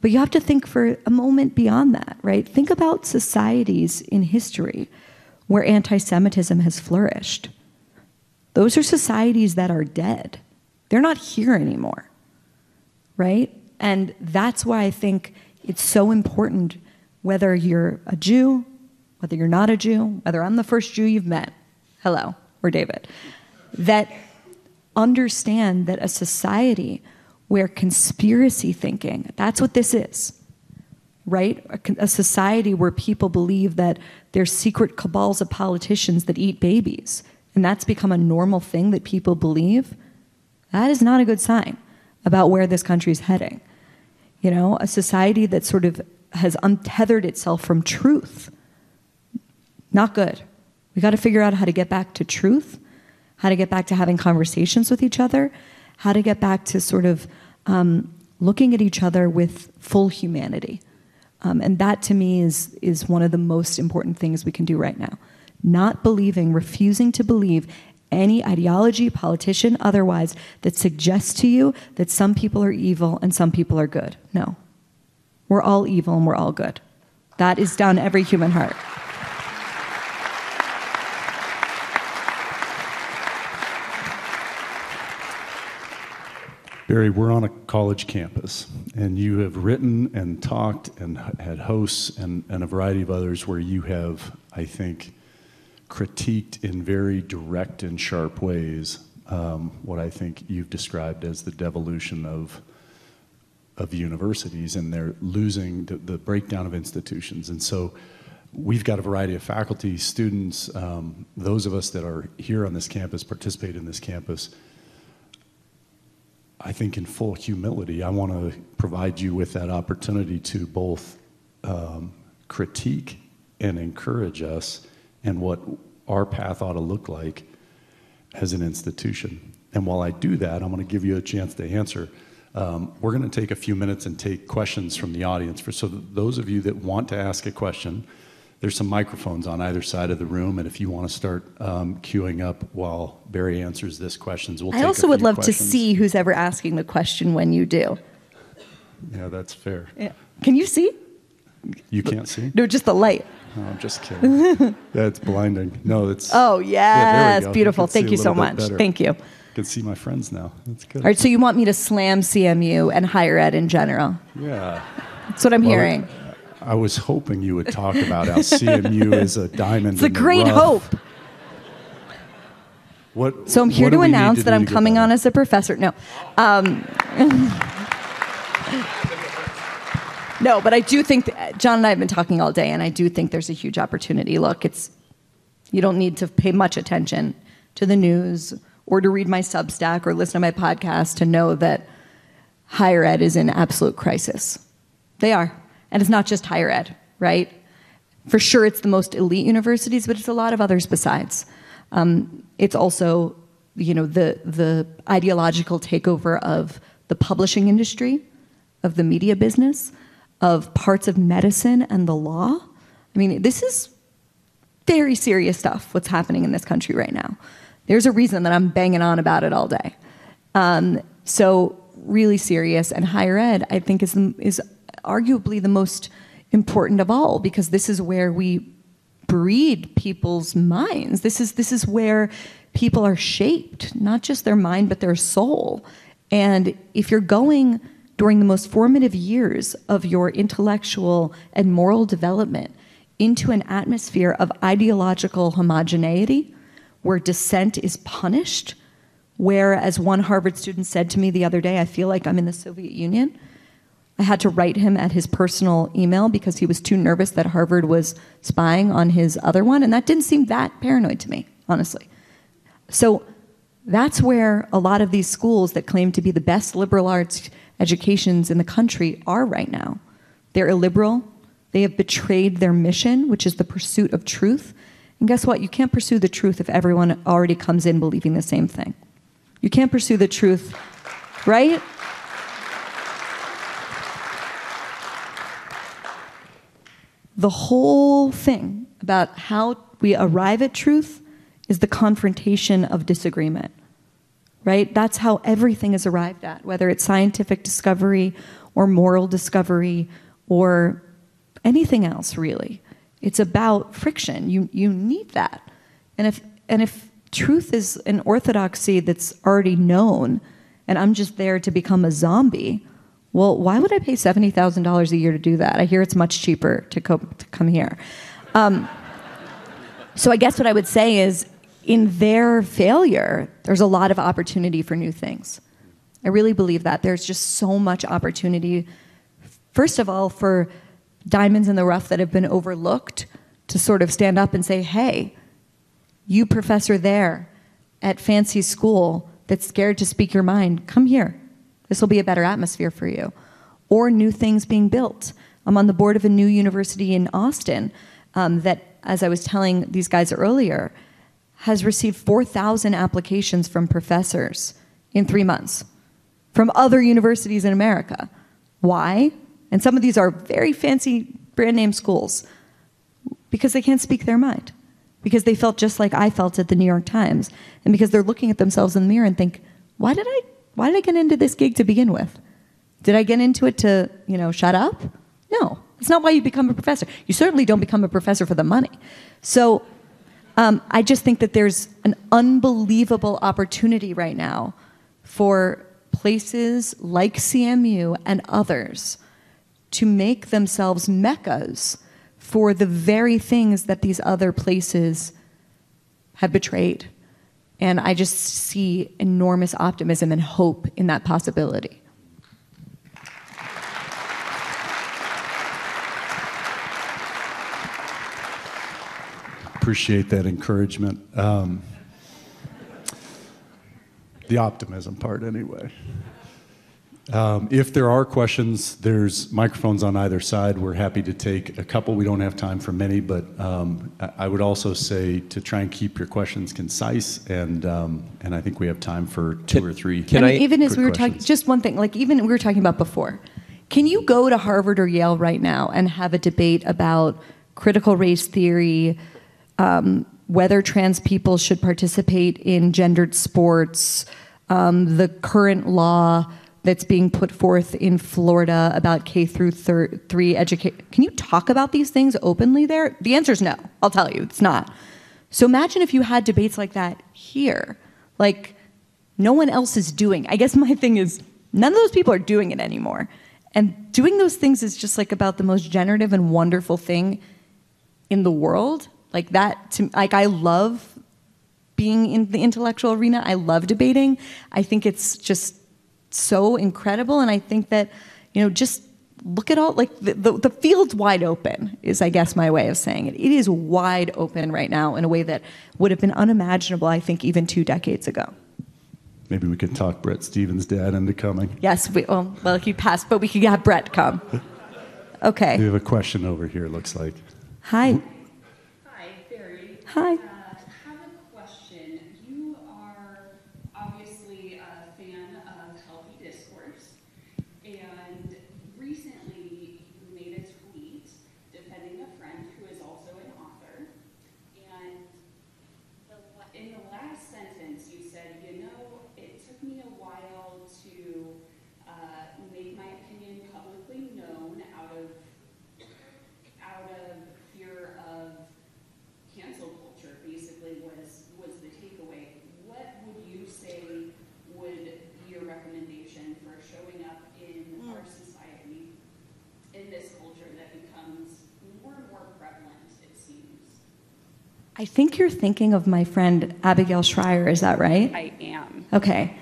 but you have to think for a moment beyond that, right? Think about societies in history where anti Semitism has flourished. Those are societies that are dead. They're not here anymore, right? And that's why I think it's so important whether you're a Jew, whether you're not a Jew, whether I'm the first Jew you've met, hello, or David, that understand that a society where conspiracy thinking, that's what this is, right? A, a, society where people believe that there's secret cabals of politicians that eat babies, and that's become a normal thing that people believe, that is not a good sign about where this country is heading. You know, a society that sort of has untethered itself from truth. Not good. We got to figure out how to get back to truth, how to get back to having conversations with each other, how to get back to sort of um, looking at each other with full humanity. Um, and that to me is, is one of the most important things we can do right now. Not believing, refusing to believe any ideology, politician, otherwise, that suggests to you that some people are evil and some people are good. No. We're all evil and we're all good. That is down every human heart. Bari, we're on a college campus, and you have written and talked and had hosts and, and a variety of others where you have, I think, critiqued in very direct and sharp ways um, what I think you've described as the devolution of of universities and they're losing the, the breakdown of institutions. And so we've got a variety of faculty, students, um, those of us that are here on this campus, participate in this campus I think in full humility, I want to provide you with that opportunity to both um, critique and encourage us and what our path ought to look like as an institution. And while I do that, I'm going to give you a chance to answer. Um, we're going to take a few minutes and take questions from the audience. For so those of you that want to ask a question, there's some microphones on either side of the room, and if you want to start um, queuing up while Bari answers this questions, we'll. I also would love questions. to see who's ever asking the question when you do. Yeah, that's fair. Yeah. Can you see? You can't see? No, just the light. Oh, I'm just kidding. That's blinding. No, it's. Oh yes, yeah, beautiful. Thank you so much. Thank you. I can see my friends now. That's good. All right, so you want me to slam CMU and higher ed in general? Yeah. That's what I'm well, hearing. I was hoping you would talk about how CMU is a diamond. It's a the great rough. hope. What, So I'm here to announce do that I'm coming on as a professor. No. Um, no, but I do think that, John and I have been talking all day, and I do think there's a huge opportunity. Look, it's you don't need to pay much attention to the news or to read my Substack or listen to my podcast to know that higher ed is in absolute crisis. They are. And it's not just higher ed, right? For sure, it's the most elite universities, but it's a lot of others besides. Um, it's also, you know, the, the ideological takeover of the publishing industry, of the media business, of parts of medicine and the law. I mean, this is very serious stuff what's happening in this country right now. There's a reason that I'm banging on about it all day. Um, so really serious, and higher ed, I think, is is arguably the most important of all because this is where we breed people's minds. This is this is where people are shaped, not just their mind but their soul. And if you're going during the most formative years of your intellectual and moral development into an atmosphere of ideological homogeneity where dissent is punished, where, as one Harvard student said to me the other day, I feel like I'm in the Soviet Union. I had to write him at his personal email because he was too nervous that Harvard was spying on his other one, and that didn't seem that paranoid to me, honestly. So that's where a lot of these schools that claim to be the best liberal arts educations in the country are right now. They're illiberal. They have betrayed their mission, which is the pursuit of truth. And guess what? You can't pursue the truth if everyone already comes in believing the same thing. You can't pursue the truth, right? The whole thing about how we arrive at truth is the confrontation of disagreement, right? That's how everything is arrived at, whether it's scientific discovery or moral discovery or anything else, really. It's about friction. You, you need that. And if, and if truth is an orthodoxy that's already known, and I'm just there to become a zombie, well, why would I pay $70,000 a year to do that? I hear it's much cheaper to, co- to come here. Um, so I guess what I would say is in their failure, there's a lot of opportunity for new things. I really believe that. There's just so much opportunity, first of all, for diamonds in the rough that have been overlooked to sort of stand up and say, hey, you professor there at fancy school that's scared to speak your mind, come here. This will be a better atmosphere for you. Or new things being built. I'm on the board of a new university in Austin um, that, as I was telling these guys earlier, has received 4,000 applications from professors in three months from other universities in America. Why? And some of these are very fancy brand name schools because they can't speak their mind, because they felt just like I felt at the New York Times, and because they're looking at themselves in the mirror and think, why did I, why did I get into this gig to begin with? Did I get into it to, you know, shut up? No, it's not why you become a professor. You certainly don't become a professor for the money. So um, I just think that there's an unbelievable opportunity right now for places like CMU and others to make themselves meccas for the very things that these other places have betrayed. And I just see enormous optimism and hope in that possibility. Appreciate that encouragement. Um, the optimism part, anyway. Um, if there are questions, there's microphones on either side. We're happy to take a couple. We don't have time for many, but um, I I would also say to try and keep your questions concise, and um, and I think we have time for two Can- or three. can I mean, I- even as we were talking, just one thing, like even we were talking about before. Can you go to Harvard or Yale right now and have a debate about critical race theory, um, whether trans people should participate in gendered sports, um, the current law that's being put forth in Florida about K through three education? Can you talk about these things openly there? The answer is no. I'll tell you, it's not. So imagine if you had debates like that here, like no one else is doing. I guess my thing is none of those people are doing it anymore. And doing those things is just like about the most generative and wonderful thing in the world. Like that, to, like I love being in the intellectual arena. I love debating. I think it's just so incredible, and I think that you know just look at all like the, the, the, field's wide open is i guess my way of saying it. It is wide open right now in a way that would have been unimaginable i think even two decades ago. Maybe we could talk Bret Stephens' dad into coming. Yes we, well, well he passed but we could have Bret come. Okay. We have a question over here looks like. Hi. Hi Bari. Hi I think you're thinking of my friend Abigail Shrier, is that right? I am. Okay.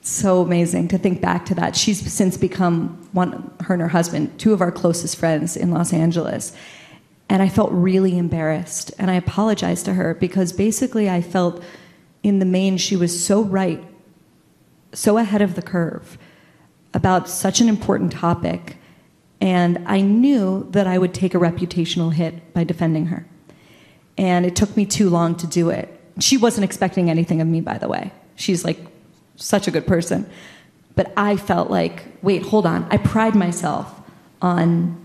So amazing to think back to that. She's since become one, her and her husband, two of our closest friends in Los Angeles. And I felt really embarrassed. And I apologized to her because basically I felt in the main she was so right, so ahead of the curve about such an important topic. And I knew that I would take a reputational hit by defending her and it took me too long to do it. She wasn't expecting anything of me, by the way. She's like such a good person. But I felt like, wait, hold on. I pride myself on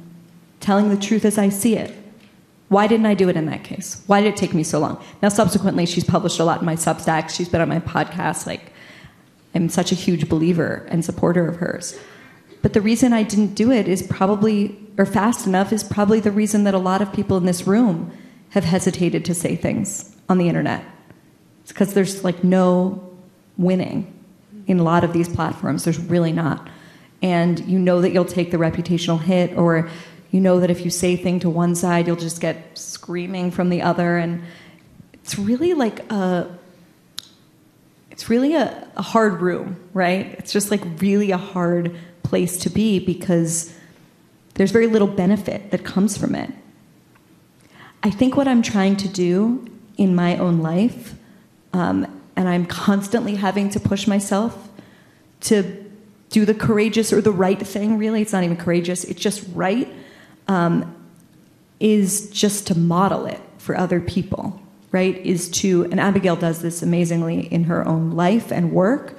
telling the truth as I see it. Why didn't I do it in that case? Why did it take me so long? Now, subsequently, she's published a lot in my Substack. She's been on my podcast. Like, I'm such a huge believer and supporter of hers. But the reason I didn't do it is probably, or fast enough, is probably the reason that a lot of people in this room have hesitated to say things on the internet. It's because there's like no winning in a lot of these platforms. There's really not. And you know that you'll take the reputational hit, or you know that if you say thing to one side, you'll just get screaming from the other. And it's really like a it's really a, a hard room, right? It's just like really a hard place to be because there's very little benefit that comes from it. I think what I'm trying to do in my own life, um, and I'm constantly having to push myself to do the courageous or the right thing, really, it's not even courageous, it's just right, um, is just to model it for other people, right? Is to, and Abigail does this amazingly in her own life and work.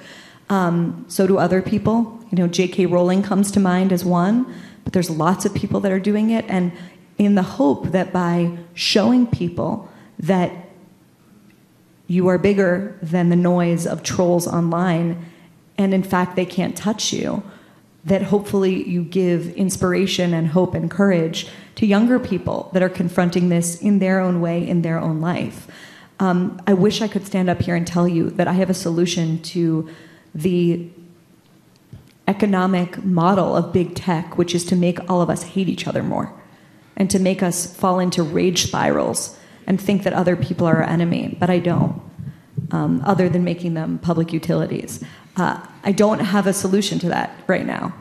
Um, so do other people. You know, J.K. Rowling comes to mind as one, but there's lots of people that are doing it. And in the hope that by showing people that you are bigger than the noise of trolls online, and in fact, they can't touch you, that hopefully you give inspiration and hope and courage to younger people that are confronting this in their own way, in their own life. Um, I wish I could stand up here and tell you that I have a solution to the economic model of big tech, which is to make all of us hate each other more and to make us fall into rage spirals and think that other people are our enemy, but I don't, um, other than making them public utilities. Uh, I don't have a solution to that right now.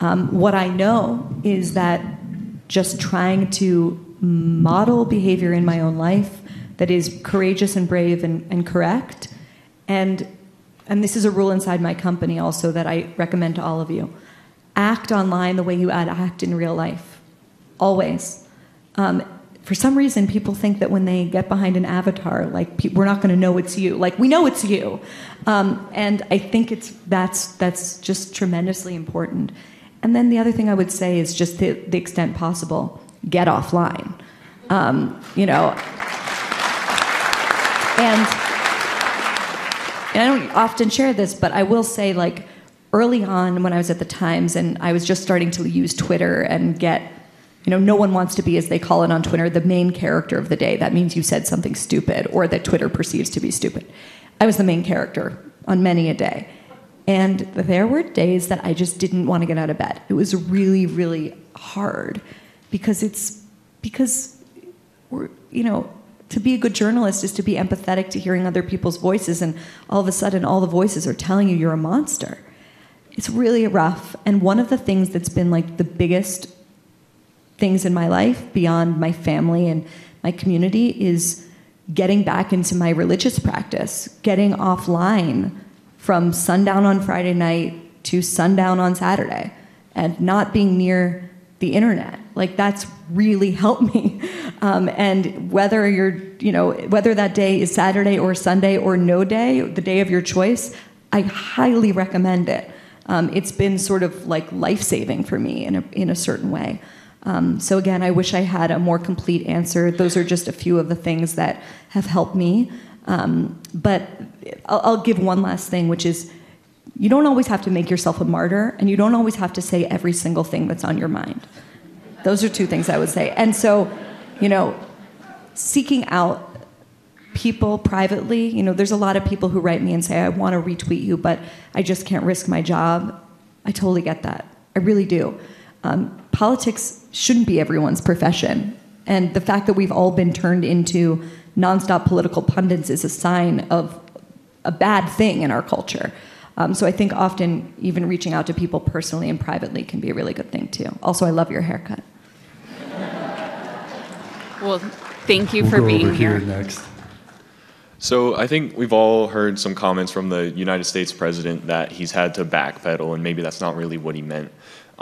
Um, what I know is that just trying to model behavior in my own life that is courageous and brave and, and correct, and and this is a rule inside my company also that I recommend to all of you. Act online the way you act in real life. Always um, for some reason, people think that when they get behind an avatar, like pe- we're not going to know it's you. Like we know it's you, um, and I think it's that's that's just tremendously important. And then the other thing I would say is just the, the extent possible, get offline. Um, you know, and, and I don't often share this, but I will say like early on when I was at the Times and I was just starting to use Twitter and get you know, no one wants to be, as they call it on Twitter, the main character of the day. That means you said something stupid or that Twitter perceives to be stupid. I was the main character on many a day. And there were days that I just didn't want to get out of bed. It was really, really hard because it's because we're, you know, to be a good journalist is to be empathetic to hearing other people's voices, and all of a sudden, all the voices are telling you you're a monster. It's really rough. And one of the things that's been like the biggest things in my life beyond my family and my community is getting back into my religious practice, getting offline from sundown on Friday night to sundown on Saturday, and not being near the internet. Like that's really helped me. Um, and whether you're, you know, whether that day is Saturday or Sunday or no day, the day of your choice, I highly recommend it. Um, it's been sort of like life saving for me in a, in a certain way. Um, so again, I wish I had a more complete answer. Those are just a few of the things that have helped me. Um, but I'll, I'll give one last thing, which is you don't always have to make yourself a martyr, and you don't always have to say every single thing that's on your mind. Those are two things I would say. And so, you know, seeking out people privately, you know, there's a lot of people who write me and say, I want to retweet you, but I just can't risk my job. I totally get that. I really do. Um, politics shouldn't be everyone's profession. And the fact that we've all been turned into nonstop political pundits is a sign of a bad thing in our culture. Um, so I think often even reaching out to people personally and privately can be a really good thing too. Also, I love your haircut. Well, thank you We'll for go being over here here. next. So I think we've all heard some comments from the United States president that he's had to backpedal, and maybe that's not really what he meant.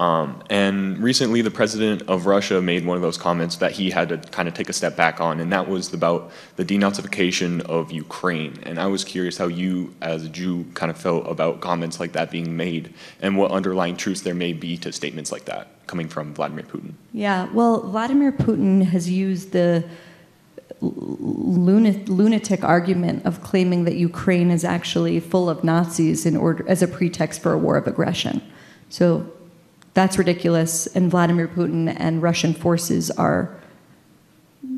Um, and recently, the president of Russia made one of those comments that he had to kind of take a step back on, and that was about the denazification of Ukraine. And I was curious how you, as a Jew, kind of felt about comments like that being made, and what underlying truths there may be to statements like that coming from Vladimir Putin. Yeah, well, Vladimir Putin has used the lunatic argument of claiming that Ukraine is actually full of Nazis in order as a pretext for a war of aggression. So that's ridiculous, and Vladimir Putin and Russian forces are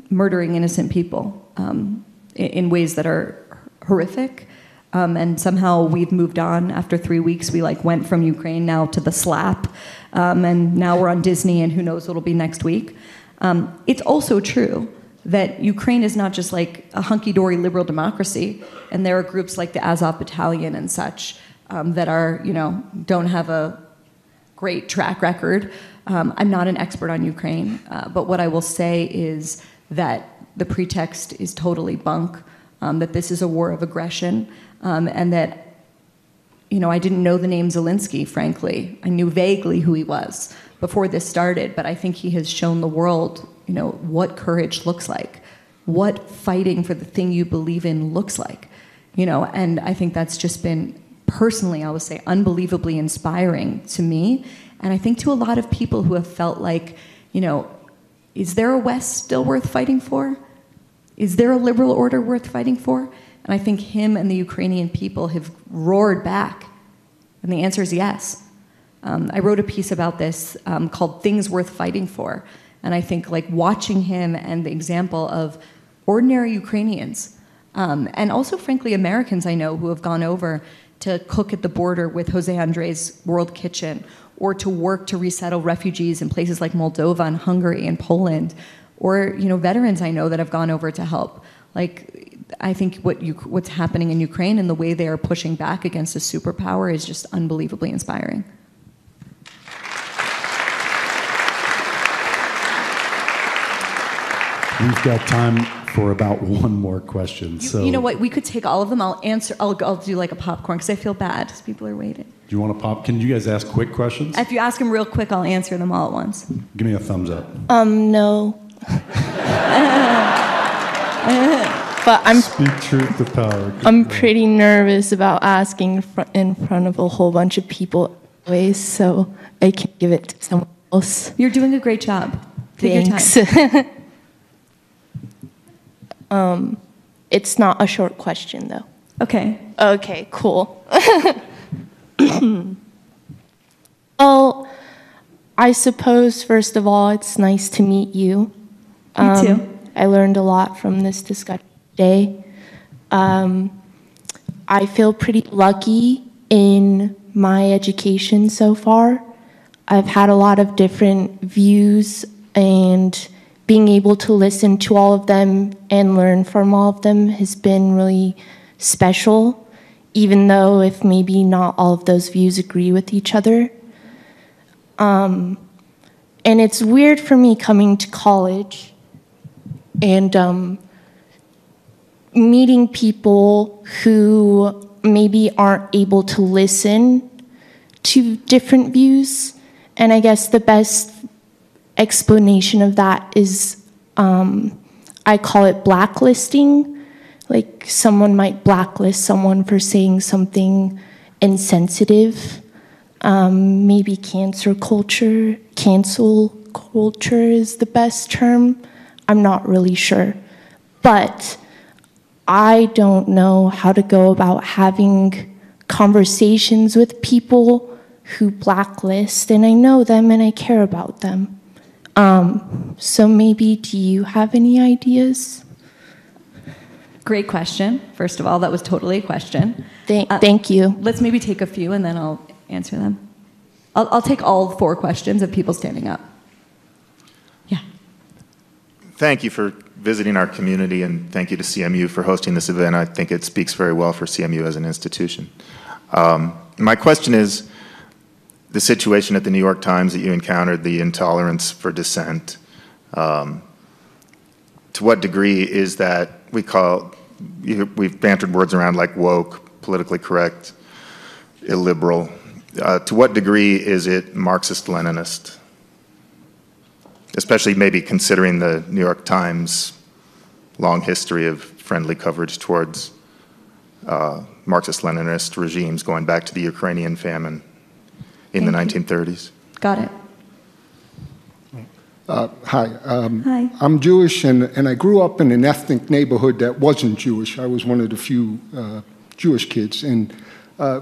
murdering innocent people um, in, ways that are horrific. Um, and somehow we've moved on. After three weeks, we like went from Ukraine now to the slap, um, and now we're on Disney, and who knows what'll be next week. Um, it's also true that Ukraine is not just like a hunky-dory liberal democracy, and there are groups like the Azov Battalion and such um, that are, you know, don't have a great track record. Um, I'm not an expert on Ukraine, uh, but what I will say is that the pretext is totally bunk, um, that this is a war of aggression, um, and that, you know, I didn't know the name Zelensky, frankly. I knew vaguely who he was before this started, but I think he has shown the world, you know, what courage looks like, what fighting for the thing you believe in looks like, you know, and I think that's just been personally, I would say, unbelievably inspiring to me. And I think to a lot of people who have felt like, you know, is there a West still worth fighting for? Is there a liberal order worth fighting for? And I think him and the Ukrainian people have roared back. And the answer is yes. Um, I wrote a piece about this um, called Things Worth Fighting For. And I think like watching him and the example of ordinary Ukrainians, um, and also frankly Americans I know who have gone over to cook at the border with Jose Andres World Kitchen, or to work to resettle refugees in places like Moldova and Hungary and Poland, or you know veterans I know that have gone over to help. Like I think what you, what's happening in Ukraine and the way they are pushing back against a superpower is just unbelievably inspiring. We've got time for about one more question. You, so, you know what? We could take all of them. I'll answer. I'll, I'll do like a popcorn because I feel bad because people are waiting. Do you want to pop? Can you guys ask quick questions? If you ask them real quick, I'll answer them all at once. Give me a thumbs up. Um, no. but I'm Speak truth to power. I'm pretty nervous about asking fr- in front of a whole bunch of people, anyways. So I can give it to someone else. You're doing a great job. Take your Thanks. um, it's not a short question though. Okay. Okay, cool. well, I suppose first of all, it's nice to meet you. You too. I learned a lot from this discussion today. Um, I feel pretty lucky in my education so far. I've had a lot of different views, and being able to listen to all of them and learn from all of them has been really special, even though if maybe not all of those views agree with each other. Um, and it's weird for me coming to college and um, meeting people who maybe aren't able to listen to different views. And I guess the best explanation of that is um, I call it blacklisting. Like someone might blacklist someone for saying something insensitive. Um, maybe cancer culture, cancel culture is the best term. I'm not really sure. But I don't know how to go about having conversations with people who blacklist, and I know them and I care about them. Um, so maybe, do you have any ideas? Great question. First of all, that was totally a question. Thank, Uh, thank you. Let's maybe take a few and then I'll answer them. I'll, I'll take all four questions of people standing up. Yeah. Thank you for visiting our community, and thank you to CMU for hosting this event. I think it speaks very well for CMU as an institution. Um, my question is the situation at the New York Times that you encountered, the intolerance for dissent. Um, to what degree is that we call, we've bantered words around like woke, politically correct, illiberal. Uh, to what degree is it Marxist Leninist? especially maybe considering the New York Times long history of friendly coverage towards uh, Marxist-Leninist regimes going back to the Ukrainian famine in the Thank you. 1930s. Got it. Uh, Hi. um, Hi. I'm Jewish, and and I grew up in an ethnic neighborhood that wasn't Jewish. I was one of the few uh, Jewish kids, and uh,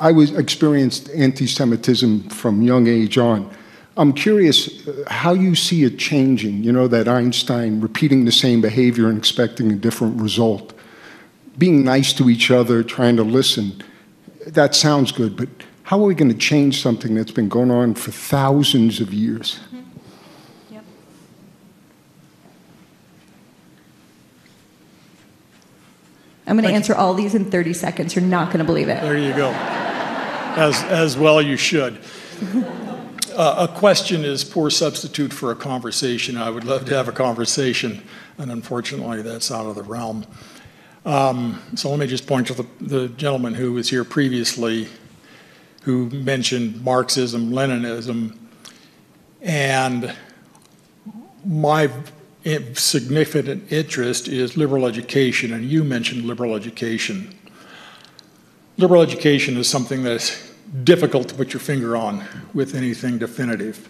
I was experienced anti-Semitism from young age on. I'm curious uh, how you see it changing, you know, that Einstein repeating the same behavior and expecting a different result. Being nice to each other, trying to listen, that sounds good, but how are we going to change something that's been going on for thousands of years? I'm going to answer all these in 30 seconds. You're not going to believe it. There you go. As, as well you should. Uh, a question is poor substitute for a conversation. I would love to have a conversation, and unfortunately, that's out of the realm. Um, so let me just point to the, the gentleman who was here previously who mentioned Marxism, Leninism, and my significant interest is liberal education, and you mentioned liberal education. Liberal education is something that's difficult to put your finger on with anything definitive.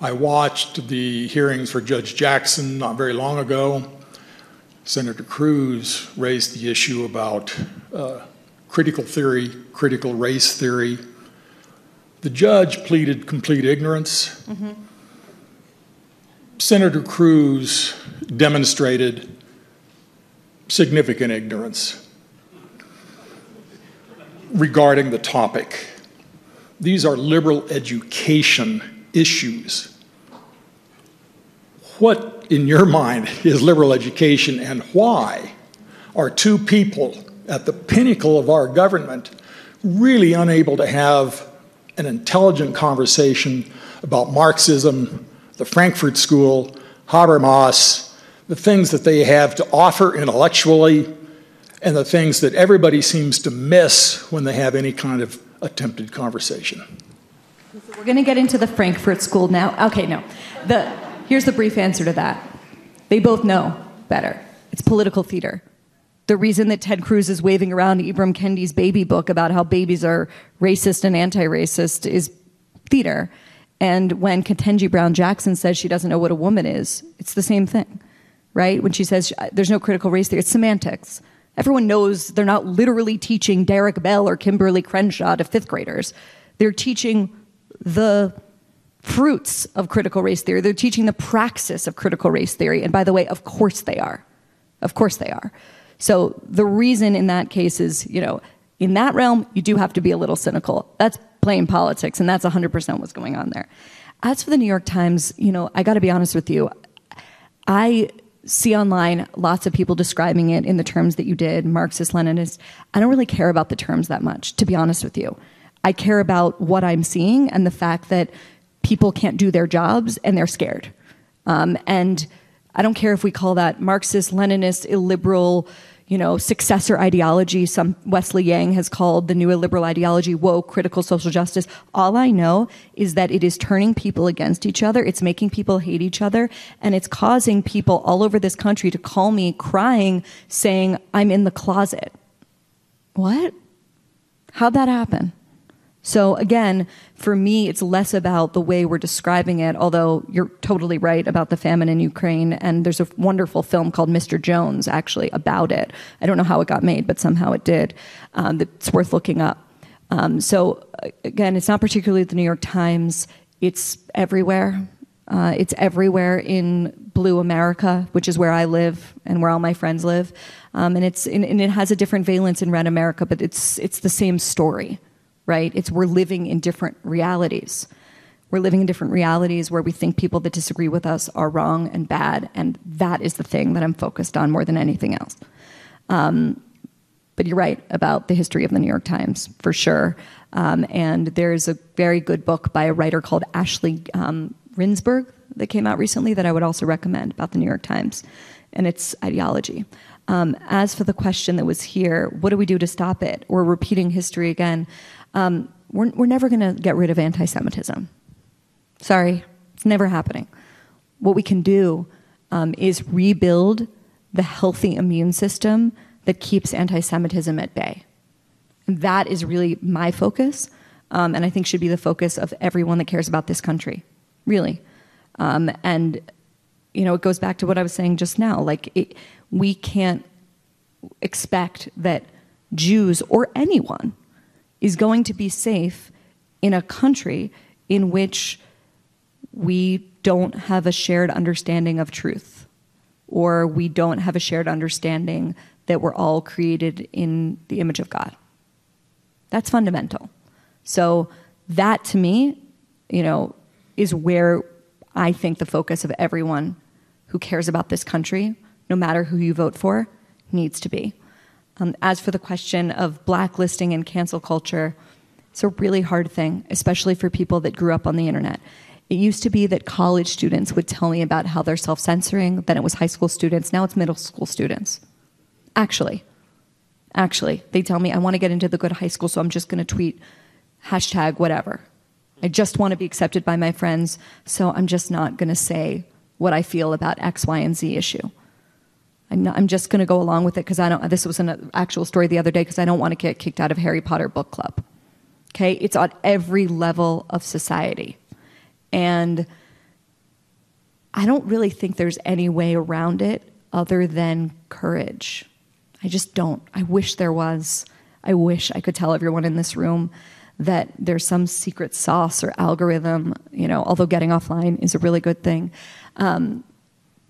I watched the hearings for Judge Jackson not very long ago. Senator Cruz raised the issue about uh, critical theory, critical race theory. The judge pleaded complete ignorance. Mm-hmm. Senator Cruz demonstrated significant ignorance regarding the topic. These are liberal education issues. What, in your mind, is liberal education and why are two people at the pinnacle of our government really unable to have an intelligent conversation about Marxism, the Frankfurt School, Habermas, the things that they have to offer intellectually, and the things that everybody seems to miss when they have any kind of attempted conversation. We're going to get into the Frankfurt School now. Okay, no. The, here's the brief answer to that. They both know better. It's political theater. The reason that Ted Cruz is waving around Ibram Kendi's baby book about how babies are racist and anti racist is theater. And when Ketanji Brown Jackson says she doesn't know what a woman is, it's the same thing, right? When she says there's no critical race theory, it's semantics. Everyone knows they're not literally teaching Derek Bell or Kimberlé Crenshaw to fifth graders. They're teaching the fruits of critical race theory. They're teaching the praxis of critical race theory. And by the way, of course they are. Of course they are. So the reason in that case is, you know, in that realm, you do have to be a little cynical. That's plain politics, and that's 100% what's going on there. As for the New York Times, you know, I got to be honest with you. I see online lots of people describing it in the terms that you did, Marxist Leninist. I don't really care about the terms that much, to be honest with you. I care about what I'm seeing and the fact that people can't do their jobs and they're scared. Um, and I don't care if we call that Marxist, Leninist, illiberal, you know, successor ideology. Some Wesley Yang has called the new illiberal ideology woke, critical social justice. All I know is that it is turning people against each other. It's making people hate each other, and it's causing people all over this country to call me crying, saying, "I'm in the closet." What? How'd that happen? So again, for me, it's less about the way we're describing it, although you're totally right about the famine in Ukraine. And there's a wonderful film called Mr. Jones, actually, about it. I don't know how it got made, but somehow it did. Um, it's worth looking up. Um, so again, it's not particularly the New York Times. It's everywhere. Uh, it's everywhere in blue America, which is where I live and where all my friends live. Um, and it's and it has a different valence in red America, but it's it's the same story right? It's we're living in different realities. We're living in different realities where we think people that disagree with us are wrong and bad, and that is the thing that I'm focused on more than anything else. Um, but you're right about the history of the New York Times, for sure. Um, and there's a very good book by a writer called Ashley um, Rindsberg that came out recently that I would also recommend about the New York Times and its ideology. Um, as for the question that was here, what do we do to stop it? We're repeating history again um, we're, we're never going to get rid of anti Semitism. Sorry, it's never happening. What we can do um, is rebuild the healthy immune system that keeps anti Semitism at bay. And that is really my focus, um, and I think should be the focus of everyone that cares about this country, really. Um, and, you know, it goes back to what I was saying just now. Like, it, we can't expect that Jews or anyone is going to be safe in a country in which we don't have a shared understanding of truth or we don't have a shared understanding that we're all created in the image of God. That's fundamental. So that to me, you know, is where I think the focus of everyone who cares about this country, no matter who you vote for, needs to be. Um, as for the question of blacklisting and cancel culture, it's a really hard thing, especially for people that grew up on the internet. It used to be that college students would tell me about how they're self censoring, then it was high school students, now it's middle school students. Actually, actually, they tell me, I want to get into the good high school, so I'm just going to tweet hashtag whatever. I just want to be accepted by my friends, so I'm just not going to say what I feel about X, Y, and Z issue. I'm, not, I'm just going to go along with it because I don't. This was an actual story the other day because I don't want to get kicked out of Harry Potter book club. Okay, it's on every level of society, and I don't really think there's any way around it other than courage. I just don't. I wish there was. I wish I could tell everyone in this room that there's some secret sauce or algorithm, you know, although getting offline is a really good thing. Um,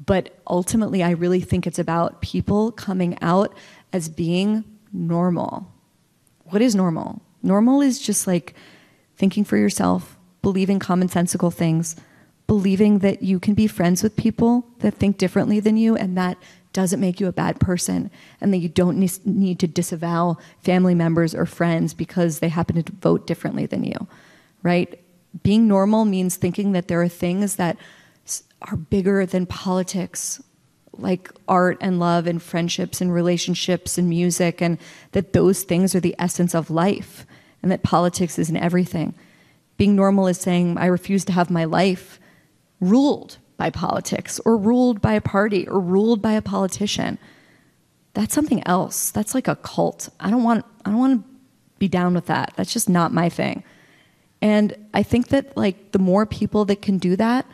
but ultimately, I really think it's about people coming out as being normal. What is normal? Normal is just like thinking for yourself, believing commonsensical things, believing that you can be friends with people that think differently than you, and that doesn't make you a bad person, and that you don't need to disavow family members or friends because they happen to vote differently than you, right? Being normal means thinking that there are things that are bigger than politics, like art and love and friendships and relationships and music, and that those things are the essence of life, and that politics isn't everything. Being normal is saying, I refuse to have my life ruled by politics, or ruled by a party, or ruled by a politician. That's something else. That's like a cult. I don't want, I don't want to be down with that. That's just not my thing. And I think that like the more people that can do that,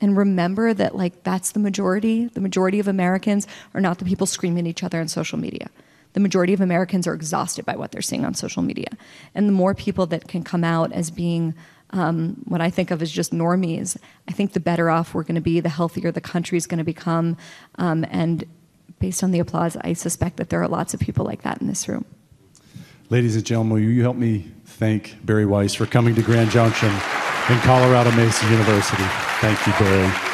and remember that like that's the majority. The majority of americans are not the people screaming at each other on social media. The majority of americans are exhausted by what they're seeing on social media. And the more people that can come out as being um, what i think of as just normies i think the better off we're going to be the healthier the country is going to become. Um, and based on the applause i suspect that there are lots of people like that in this room. Ladies and gentlemen, will you help me thank Bari Weiss for coming to Grand Junction and Colorado Mesa University? Thank you, Bari.